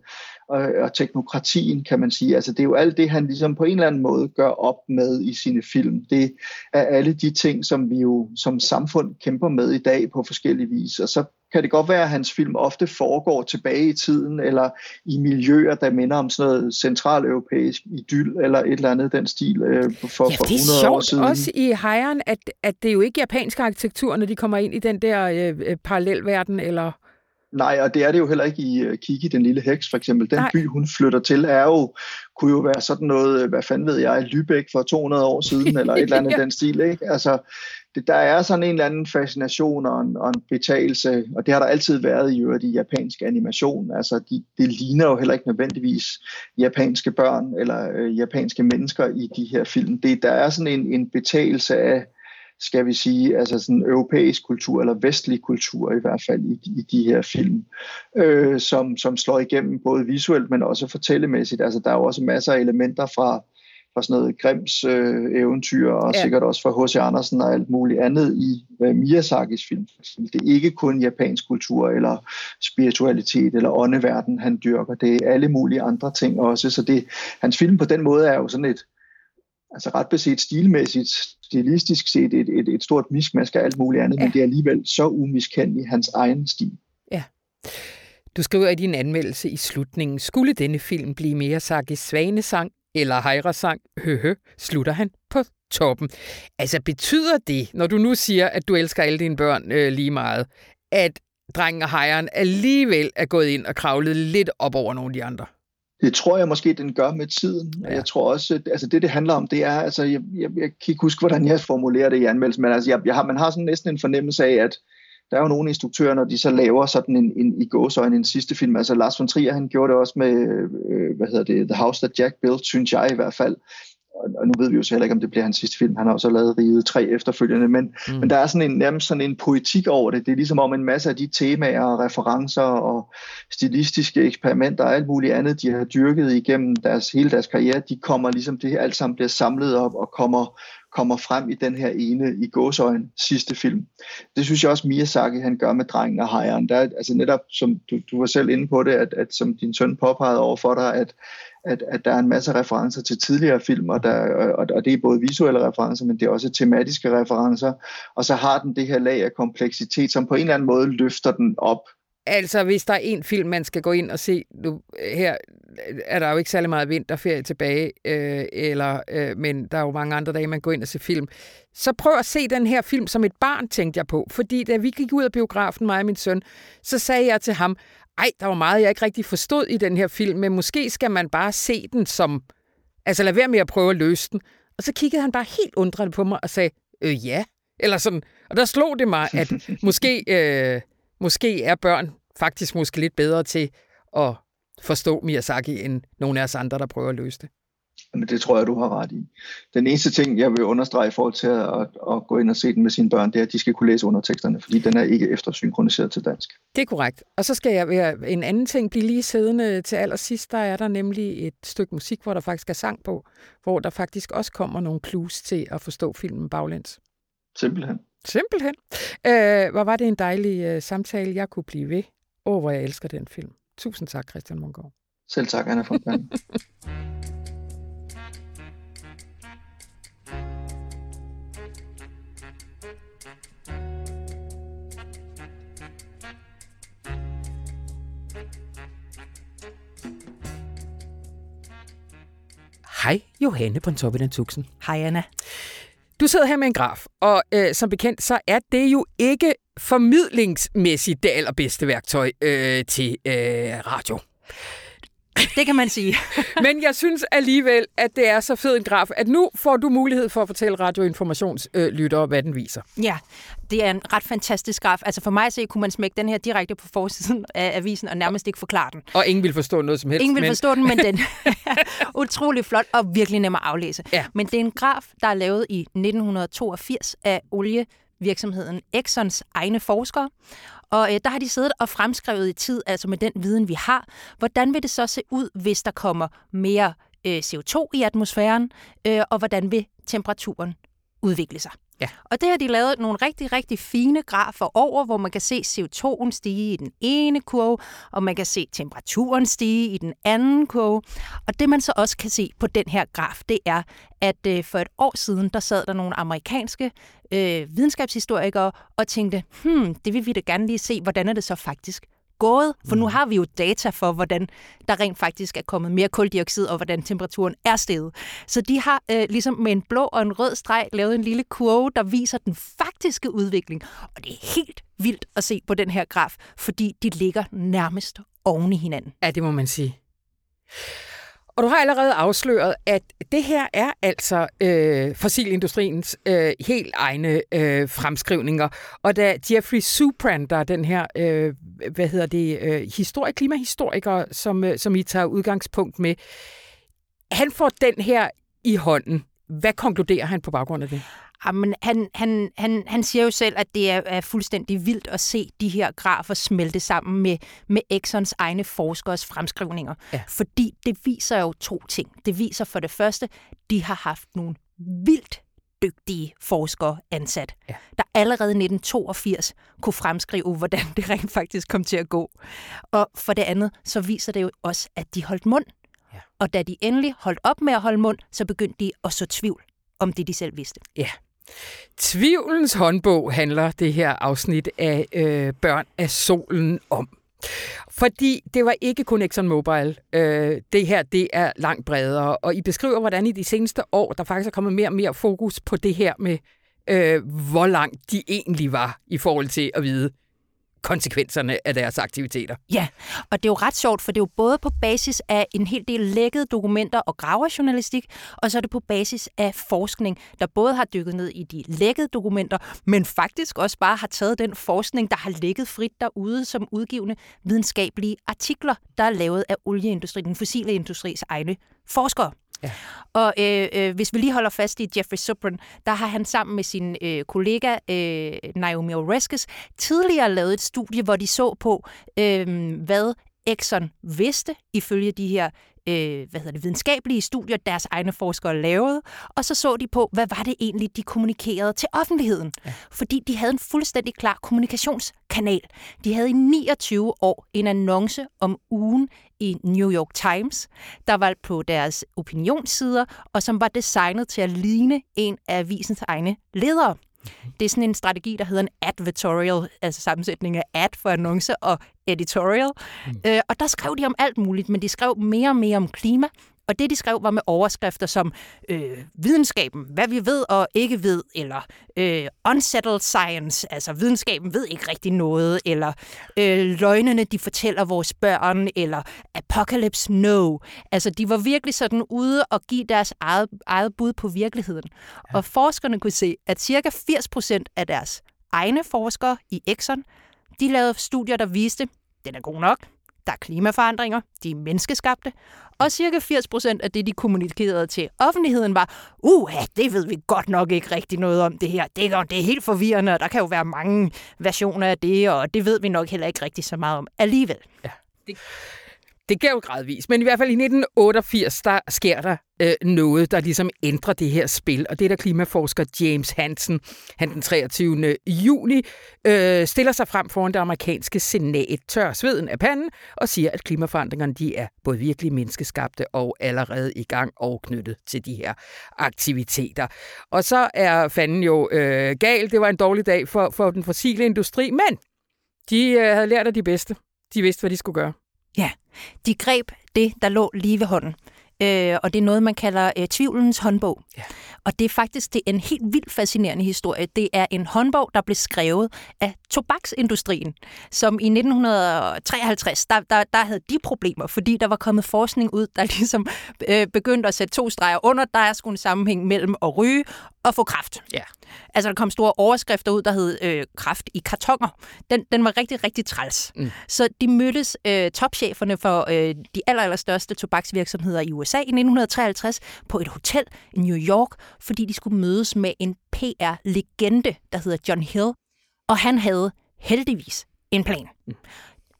og, og teknokratien, kan man sige. Altså, det er jo alt det, han ligesom på en eller anden måde gør op med i sine film. Det er alle de ting, som vi jo som samfund kæmper med i dag på forskellige vis. Og så kan det godt være, at hans film ofte foregår tilbage i tiden, eller i miljøer, der minder om sådan noget centraleuropæisk idyll, eller et eller andet den stil øh, for, ja, for 100 år siden. det er sjovt også i Hejren, at, at det er jo ikke japansk arkitektur, når de kommer ind i den der øh, øh parallelverden, eller... Nej, og det er det jo heller ikke i uh, Kiki, den lille heks for eksempel. Den Nej. by, hun flytter til, er jo, kunne jo være sådan noget, øh, hvad fanden ved jeg, Lübeck for 200 år siden, eller et eller andet ja. den stil. Ikke? Altså, det, der er sådan en eller anden fascination og en, og en betagelse, og det har der altid været i øvrigt i japansk animation. Altså, de, det ligner jo heller ikke nødvendigvis japanske børn eller øh, japanske mennesker i de her film. Det, der er sådan en, en betagelse af, skal vi sige, altså sådan europæisk kultur, eller vestlig kultur i hvert fald i, i de her film, øh, som, som slår igennem både visuelt, men også fortællemæssigt. Altså der er jo også masser af elementer fra, fra sådan noget Grims øh, eventyr, og ja. sikkert også fra H.C. Andersen og alt muligt andet i øh, Miyazakis film. Det er ikke kun japansk kultur, eller spiritualitet, eller åndeverden, han dyrker. Det er alle mulige andre ting også. Så det, hans film på den måde er jo sådan et, altså ret beset stilmæssigt, stilistisk set et, et, et stort miskmask af alt muligt andet, ja. men det er alligevel så umiskendeligt hans egen stil. Ja. Du skriver i din anmeldelse i slutningen, skulle denne film blive mere Sakis svanesang eller hejresang, høhø, slutter han på toppen. Altså betyder det, når du nu siger, at du elsker alle dine børn øh, lige meget, at drengen og hejren alligevel er gået ind og kravlet lidt op over nogle af de andre? Det tror jeg måske, den gør med tiden. Ja. Jeg tror også, altså det, det handler om, det er, altså, jeg, jeg, jeg kan ikke huske, hvordan jeg formulerer det i anmeldelsen, men altså, jeg, jeg har, man har sådan næsten en fornemmelse af, at der er jo nogle instruktører, når de så laver sådan en, en i gåsøjne en sidste film, altså Lars von Trier, han gjorde det også med, øh, hvad hedder det, The House That Jack Built, synes jeg i hvert fald, og nu ved vi jo så heller ikke, om det bliver hans sidste film. Han har også lavet Riget tre efterfølgende, men, mm. men der er sådan en, nærmest sådan en poetik over det. Det er ligesom om en masse af de temaer og referencer og stilistiske eksperimenter og alt muligt andet, de har dyrket igennem deres, hele deres karriere, de kommer ligesom, det alt sammen bliver samlet op og kommer, kommer frem i den her ene i gåsøjen sidste film. Det synes jeg også Miyazaki han gør med drengen og hejren. Der er, altså netop, som du, du var selv inde på det, at, at som din søn påpegede over for dig, at, at, at der er en masse referencer til tidligere film, og, der, og, og det er både visuelle referencer, men det er også tematiske referencer, og så har den det her lag af kompleksitet, som på en eller anden måde løfter den op Altså, hvis der er en film, man skal gå ind og se nu, her er der jo ikke særlig meget vinterferie tilbage, øh, eller, øh, men der er jo mange andre dage, man går ind og ser film. Så prøv at se den her film som et barn, tænkte jeg på. Fordi da vi gik ud af biografen, mig og min søn, så sagde jeg til ham, ej, der var meget, jeg ikke rigtig forstod i den her film, men måske skal man bare se den som... Altså lad være med at prøve at løse den. Og så kiggede han bare helt undrende på mig og sagde, øh, ja. Eller sådan. Og der slog det mig, at måske, øh, måske er børn faktisk måske lidt bedre til at forstå Miyazaki, end nogle af os andre, der prøver at løse det. Men det tror jeg, du har ret i. Den eneste ting, jeg vil understrege i forhold til at, at, gå ind og se den med sine børn, det er, at de skal kunne læse underteksterne, fordi den er ikke eftersynkroniseret til dansk. Det er korrekt. Og så skal jeg være en anden ting blive lige siddende til allersidst. Der er der nemlig et stykke musik, hvor der faktisk er sang på, hvor der faktisk også kommer nogle clues til at forstå filmen baglæns. Simpelthen. Simpelthen. Øh, hvor var det en dejlig øh, samtale, jeg kunne blive ved. Åh, oh, hvor jeg elsker den film. Tusind tak, Christian Munggaard. Selv tak, Anna von Hej, Johanne Pontoppidan Tuxen. Hej, Anna. Du sidder her med en graf, og øh, som bekendt, så er det jo ikke formidlingsmæssigt det allerbedste værktøj øh, til øh, radio. Det kan man sige. Men jeg synes alligevel, at det er så fed en graf, at nu får du mulighed for at fortælle radioinformationslyttere, øh, hvad den viser. Ja, det er en ret fantastisk graf. Altså for mig at se, kunne man smække den her direkte på forsiden af avisen og nærmest ikke forklare den. Og ingen vil forstå noget som helst. Ingen vil men... forstå den, men den er utrolig flot og virkelig nem at aflæse. Ja. Men det er en graf, der er lavet i 1982 af olie virksomheden Exxons egne forskere. Og øh, der har de siddet og fremskrevet i tid, altså med den viden, vi har, hvordan vil det så se ud, hvis der kommer mere øh, CO2 i atmosfæren, øh, og hvordan vil temperaturen udvikle sig. Ja. Og det har de lavet nogle rigtig, rigtig fine grafer over, hvor man kan se CO2'en stige i den ene kurve, og man kan se temperaturen stige i den anden kurve. Og det man så også kan se på den her graf, det er, at øh, for et år siden, der sad der nogle amerikanske øh, videnskabshistorikere og tænkte, hmm, det vil vi da gerne lige se, hvordan er det så faktisk gået, for nu mm. har vi jo data for, hvordan der rent faktisk er kommet mere koldioxid, og hvordan temperaturen er steget. Så de har øh, ligesom med en blå og en rød streg lavet en lille kurve, der viser den faktiske udvikling. Og det er helt vildt at se på den her graf, fordi de ligger nærmest oven i hinanden. Ja, det må man sige. Og du har allerede afsløret, at det her er altså øh, fossilindustriens øh, helt egne øh, fremskrivninger. Og da Jeffrey Supran, der er den her, øh, hvad hedder det, øh, historie, klimahistoriker, som, øh, som I tager udgangspunkt med, han får den her i hånden. Hvad konkluderer han på baggrund af det? Jamen, han, han, han, han siger jo selv, at det er, er fuldstændig vildt at se de her grafer smelte sammen med, med Exxons egne forskers fremskrivninger. Ja. Fordi det viser jo to ting. Det viser for det første, de har haft nogle vildt dygtige forskere ansat, ja. der allerede i 1982 kunne fremskrive, hvordan det rent faktisk kom til at gå. Og for det andet, så viser det jo også, at de holdt mund. Ja. Og da de endelig holdt op med at holde mund, så begyndte de at så tvivl om det, de selv vidste. Ja. Tvivlens håndbog handler det her afsnit af øh, Børn af solen om. Fordi det var ikke kun ExxonMobil. Øh, det her det er langt bredere, og I beskriver, hvordan i de seneste år, der faktisk er kommet mere og mere fokus på det her med, øh, hvor langt de egentlig var i forhold til at vide, konsekvenserne af deres aktiviteter. Ja, og det er jo ret sjovt, for det er jo både på basis af en hel del lækkede dokumenter og graverjournalistik, og så er det på basis af forskning, der både har dykket ned i de lækkede dokumenter, men faktisk også bare har taget den forskning, der har ligget frit derude som udgivende videnskabelige artikler, der er lavet af olieindustrien, den fossile industris egne forskere. Ja. Og øh, øh, hvis vi lige holder fast i Jeffrey Subran, der har han sammen med sin øh, kollega øh, Naomi Oreskes tidligere lavet et studie, hvor de så på, øh, hvad Exxon vidste ifølge de her øh, hvad hedder det, videnskabelige studier, deres egne forskere lavede, og så så de på, hvad var det egentlig, de kommunikerede til offentligheden. Ja. Fordi de havde en fuldstændig klar kommunikationskanal. De havde i 29 år en annonce om ugen i New York Times, der var på deres opinionssider, og som var designet til at ligne en af avisens egne ledere. Det er sådan en strategi, der hedder en advertorial, altså sammensætning af ad for annoncer og editorial. Mm. Øh, og der skrev de om alt muligt, men de skrev mere og mere om klima, og det, de skrev, var med overskrifter som øh, videnskaben, hvad vi ved og ikke ved, eller øh, unsettled science, altså videnskaben ved ikke rigtig noget, eller øh, løgnene, de fortæller vores børn, eller apocalypse no. Altså, de var virkelig sådan ude og give deres eget, eget bud på virkeligheden. Ja. Og forskerne kunne se, at cirka 80 procent af deres egne forskere i Exxon, de lavede studier, der viste, den er god nok, der er klimaforandringer, de er menneskeskabte, og cirka 80 procent af det, de kommunikerede til offentligheden, var, uh, det ved vi godt nok ikke rigtig noget om det her. Det er, det er helt forvirrende, og der kan jo være mange versioner af det, og det ved vi nok heller ikke rigtig så meget om alligevel. Ja. Det, det gav jo gradvist, men i hvert fald i 1988, der sker der øh, noget, der ligesom ændrer det her spil, og det er der klimaforsker James Hansen, han den 23. juni, øh, stiller sig frem foran det amerikanske senat, tør sveden af panden, og siger, at klimaforandringerne de er både virkelig menneskeskabte og allerede i gang og knyttet til de her aktiviteter. Og så er fanden jo øh, gal, det var en dårlig dag for, for den fossile industri, men de øh, havde lært af de bedste. De vidste, hvad de skulle gøre. Ja, de greb det, der lå lige ved hånden. Øh, og det er noget, man kalder øh, tvivlens håndbog. Ja. Og det er faktisk det er en helt vildt fascinerende historie. Det er en håndbog, der blev skrevet af tobaksindustrien, som i 1953, der, der, der havde de problemer, fordi der var kommet forskning ud, der ligesom øh, begyndte at sætte to streger under, der er sgu en sammenhæng mellem at ryge og få kraft. Ja. Altså, der kom store overskrifter ud, der hed øh, kraft i kartonger. Den, den var rigtig, rigtig træls. Mm. Så de mødtes, øh, topcheferne for øh, de aller, aller største tobaksvirksomheder i USA i 1953 på et hotel i New York, fordi de skulle mødes med en PR-legende, der hedder John Hill. Og han havde heldigvis en plan. Mm.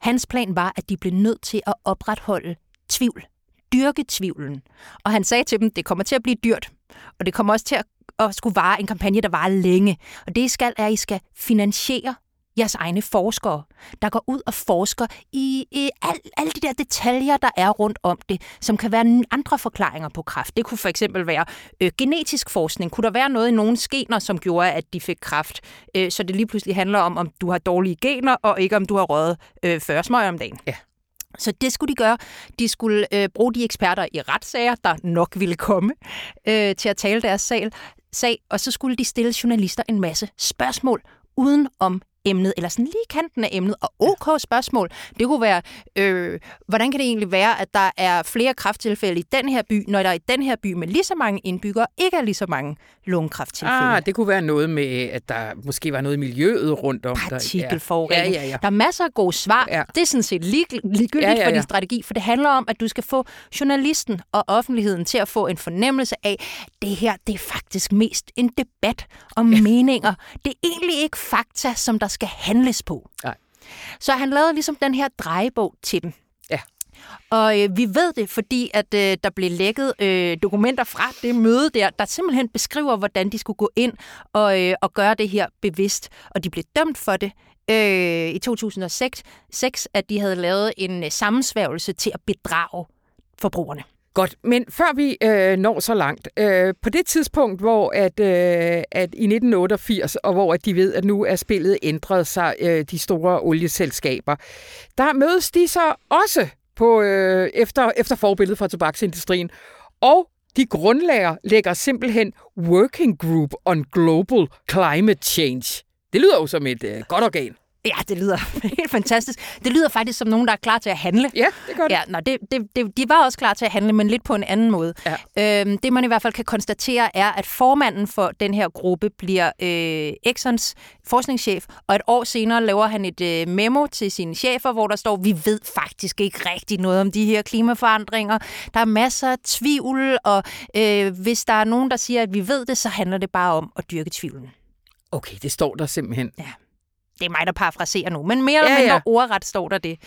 Hans plan var, at de blev nødt til at opretholde tvivl. Dyrke tvivlen. Og han sagde til dem, det kommer til at blive dyrt, og det kommer også til at at skulle vare en kampagne, der varer længe. Og det, I skal, er, at I skal finansiere jeres egne forskere, der går ud og forsker i, i al, alle de der detaljer, der er rundt om det, som kan være andre forklaringer på kræft. Det kunne for eksempel være øh, genetisk forskning. Kunne der være noget i nogle gener, som gjorde, at de fik kræft? Øh, så det lige pludselig handler om, om du har dårlige gener, og ikke om du har røget øh, 40 smøg om dagen. Ja. Så det skulle de gøre. De skulle øh, bruge de eksperter i retssager, der nok ville komme, øh, til at tale deres sag, sag, og så skulle de stille journalister en masse spørgsmål uden om emnet, eller sådan lige kanten af emnet, og ok spørgsmål. Det kunne være, øh, hvordan kan det egentlig være, at der er flere krafttilfælde i den her by, når der i den her by med lige så mange indbyggere ikke er lige så mange lungekræfttilfælde? Ah, det kunne være noget med, at der måske var noget i miljøet rundt om. Partikelforurening. Ja, ja, ja. Der er masser af gode svar. Ja. Det er sådan set lig, ligegyldigt ja, ja, ja. for din strategi, for det handler om, at du skal få journalisten og offentligheden til at få en fornemmelse af, det her, det er faktisk mest en debat om ja. meninger. Det er egentlig ikke fakta, som der skal handles på. Nej. Så han lavede ligesom den her drejebog til dem. Ja. Og øh, vi ved det, fordi at øh, der blev lækket øh, dokumenter fra det møde der, der simpelthen beskriver, hvordan de skulle gå ind og, øh, og gøre det her bevidst. Og de blev dømt for det øh, i 2006, 6, at de havde lavet en øh, sammensværgelse til at bedrage forbrugerne. Godt, men før vi øh, når så langt, øh, på det tidspunkt, hvor at, øh, at i 1988, og hvor at de ved, at nu er spillet ændret sig, øh, de store olieselskaber, der mødes de så også på øh, efter, efter forbilledet fra tobaksindustrien, og de grundlægger lægger simpelthen Working Group on Global Climate Change. Det lyder jo som et øh, godt organ. Ja, det lyder helt fantastisk. Det lyder faktisk som nogen, der er klar til at handle. Ja, det gør det. Ja, nå, det, det, det de var også klar til at handle, men lidt på en anden måde. Ja. Øhm, det man i hvert fald kan konstatere er, at formanden for den her gruppe bliver øh, Exxons forskningschef, og et år senere laver han et øh, memo til sine chefer, hvor der står, vi ved faktisk ikke rigtig noget om de her klimaforandringer. Der er masser af tvivl, og øh, hvis der er nogen, der siger, at vi ved det, så handler det bare om at dyrke tvivlen. Okay, det står der simpelthen. Ja det er mig, der parafraserer nu, men mere eller mindre ja. ordret står der det.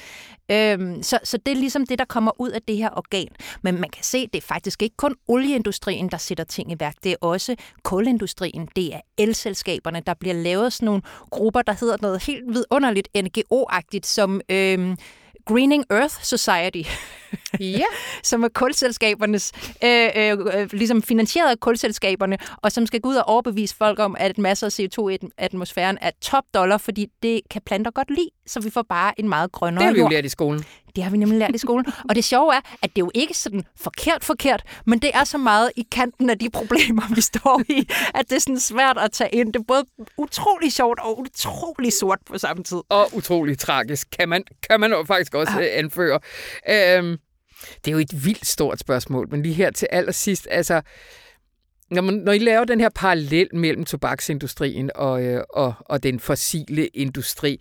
Øhm, så, så det er ligesom det, der kommer ud af det her organ. Men man kan se, det er faktisk ikke kun olieindustrien, der sætter ting i værk. Det er også kulindustrien, det er elselskaberne, der bliver lavet sådan nogle grupper, der hedder noget helt vidunderligt NGO-agtigt, som øhm, Greening Earth Society. Ja. som er kulselskabernes, øh, øh, øh, ligesom finansieret af kulselskaberne, og som skal gå ud og overbevise folk om, at masser af CO2 i atmosfæren er top dollar, fordi det kan planter godt lide, så vi får bare en meget grønnere Det har vi jo jord. lært i skolen. Det har vi nemlig lært i skolen. Og det sjove er, at det er jo ikke sådan forkert forkert, men det er så meget i kanten af de problemer, vi står i, at det er sådan svært at tage ind. Det er både utrolig sjovt og utrolig sort på samme tid. Og utrolig tragisk, kan man, kan man jo faktisk også ah. anføre. Øhm, det er jo et vildt stort spørgsmål, men lige her til allersidst, altså, når, man, når I laver den her parallel mellem tobaksindustrien og, øh, og, og den fossile industri,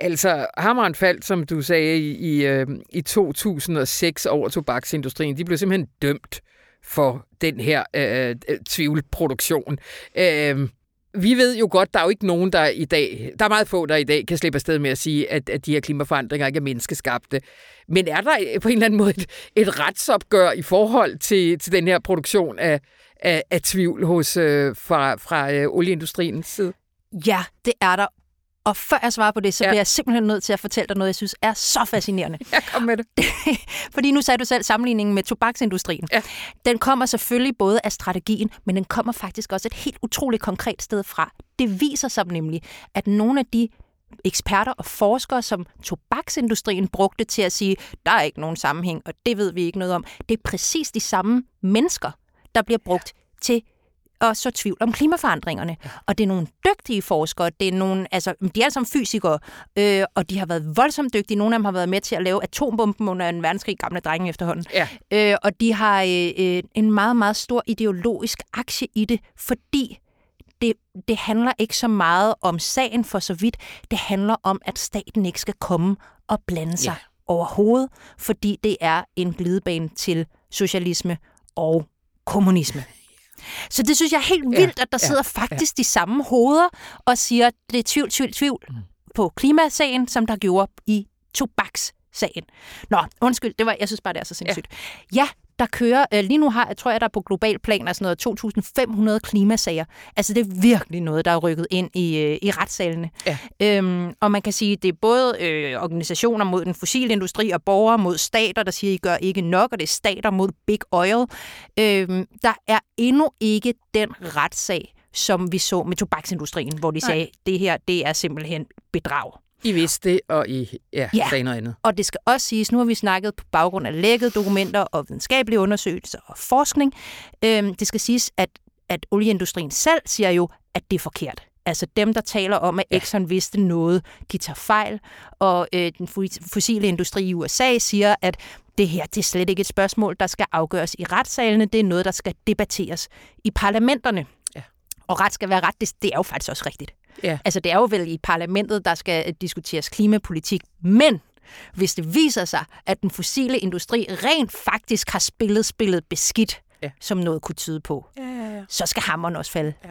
Altså, hammeren faldt, som du sagde, i, i, øh, i 2006 over tobaksindustrien. De blev simpelthen dømt for den her øh, øh, tvivlproduktion. Øh, vi ved jo godt, der er jo ikke nogen, der i dag, der er meget få, der i dag kan slippe afsted med at sige, at, at de her klimaforandringer ikke er menneskeskabte. Men er der øh, på en eller anden måde et, et retsopgør i forhold til, til den her produktion af, af, af tvivl hos, øh, fra, fra øh, olieindustriens side? Ja, det er der. Og før jeg svarer på det, så ja. bliver jeg simpelthen nødt til at fortælle dig noget, jeg synes er så fascinerende. Ja, kom med det. Fordi nu sagde du selv sammenligningen med tobaksindustrien. Ja. Den kommer selvfølgelig både af strategien, men den kommer faktisk også et helt utroligt konkret sted fra. Det viser sig nemlig, at nogle af de eksperter og forskere, som tobaksindustrien brugte til at sige, der er ikke nogen sammenhæng, og det ved vi ikke noget om, det er præcis de samme mennesker, der bliver brugt ja. til og så tvivl om klimaforandringerne. Og det er nogle dygtige forskere, det er nogle, altså, de er alle sammen fysikere, øh, og de har været voldsomt dygtige. Nogle af dem har været med til at lave atombomben under en verdenskrig, gamle drenge efterhånden. Ja. Øh, og de har øh, øh, en meget, meget stor ideologisk aktie i det, fordi det, det handler ikke så meget om sagen for så vidt. Det handler om, at staten ikke skal komme og blande sig ja. overhovedet, fordi det er en glidebane til socialisme og kommunisme. Så det synes jeg er helt vildt, ja, at der ja, sidder faktisk ja. de samme hoveder og siger, at det er tvivl, tvivl, tvivl mm. på klimasagen, som der gjorde i tobakssagen. Nå, undskyld, det var, jeg synes bare, det er så sindssygt. Ja, ja der kører, øh, lige nu har, tror jeg, der er på global plan er sådan noget 2.500 klimasager. Altså det er virkelig noget, der er rykket ind i, øh, i retssalene. Ja. Øhm, og man kan sige, det er både øh, organisationer mod den fossile industri og borgere mod stater, der siger, I gør ikke nok, og det er stater mod big oil. Øhm, der er endnu ikke den retssag, som vi så med tobaksindustrien, hvor de Nej. sagde, det her det er simpelthen bedrag. I vidste det, og I ja, ja, sagde noget andet. og det skal også siges, nu har vi snakket på baggrund af lækkede dokumenter og videnskabelige undersøgelser og forskning. Øhm, det skal siges, at, at olieindustrien selv siger jo, at det er forkert. Altså dem, der taler om, at Exxon ja. vidste noget, de tager fejl. Og øh, den fossile industri i USA siger, at det her det er slet ikke et spørgsmål, der skal afgøres i retssalene. Det er noget, der skal debatteres i parlamenterne. Ja. Og ret skal være ret, det, det er jo faktisk også rigtigt. Ja. Altså det er jo vel i parlamentet, der skal diskuteres klimapolitik, men hvis det viser sig, at den fossile industri rent faktisk har spillet spillet beskidt, ja. som noget kunne tyde på, ja, ja, ja. så skal hammeren også falde. Ja.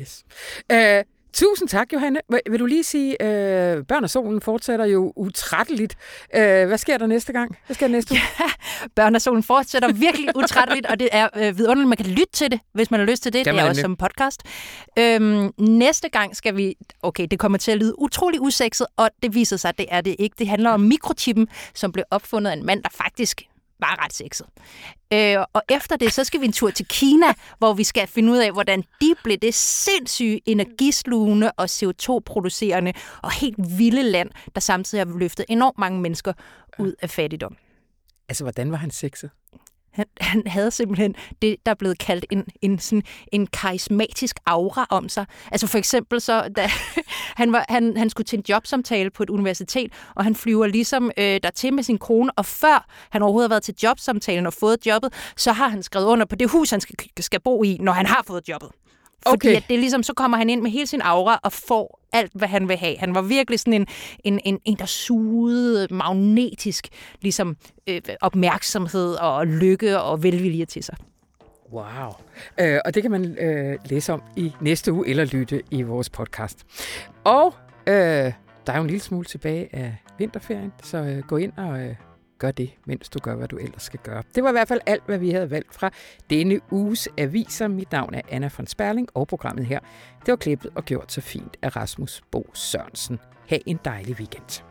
Yes. Uh, Tusind tak, Johanne. Vil du lige sige, øh, Børn og Solen fortsætter jo utrætteligt. Øh, hvad sker der næste gang? Hvad sker der næste uge? Ja, Børn og Solen fortsætter virkelig utrætteligt, og det er øh, vidunderligt. Man kan lytte til det, hvis man har lyst til det. Kan det er også som podcast. Øhm, næste gang skal vi... Okay, det kommer til at lyde utrolig usekset, og det viser sig, at det er det ikke. Det handler om mikrochippen, som blev opfundet af en mand, der faktisk var ret sexet. Øh, og efter det, så skal vi en tur til Kina, hvor vi skal finde ud af, hvordan de blev det sindssyge energislugende og CO2-producerende og helt vilde land, der samtidig har løftet enormt mange mennesker ud af fattigdom. Altså, hvordan var han sexet? Han, han havde simpelthen det, der er blevet kaldt en, en, sådan, en karismatisk aura om sig. Altså for eksempel så, da han, var, han, han skulle til en jobsamtale på et universitet, og han flyver ligesom øh, dertil med sin kone, og før han overhovedet har været til jobsamtalen og fået jobbet, så har han skrevet under på det hus, han skal, skal bo i, når han har fået jobbet. Fordi okay. at det er ligesom, så kommer han ind med hele sin aura og får alt, hvad han vil have. Han var virkelig sådan en, en, en, en der sugede magnetisk ligesom, øh, opmærksomhed og lykke og velvilje til sig. Wow. Øh, og det kan man øh, læse om i næste uge eller lytte i vores podcast. Og øh, der er jo en lille smule tilbage af vinterferien, så øh, gå ind og øh, gør det, mens du gør, hvad du ellers skal gøre. Det var i hvert fald alt, hvad vi havde valgt fra denne uges aviser. Mit navn er Anna von Sperling, og programmet her, det var klippet og gjort så fint af Rasmus Bo Sørensen. Ha' en dejlig weekend.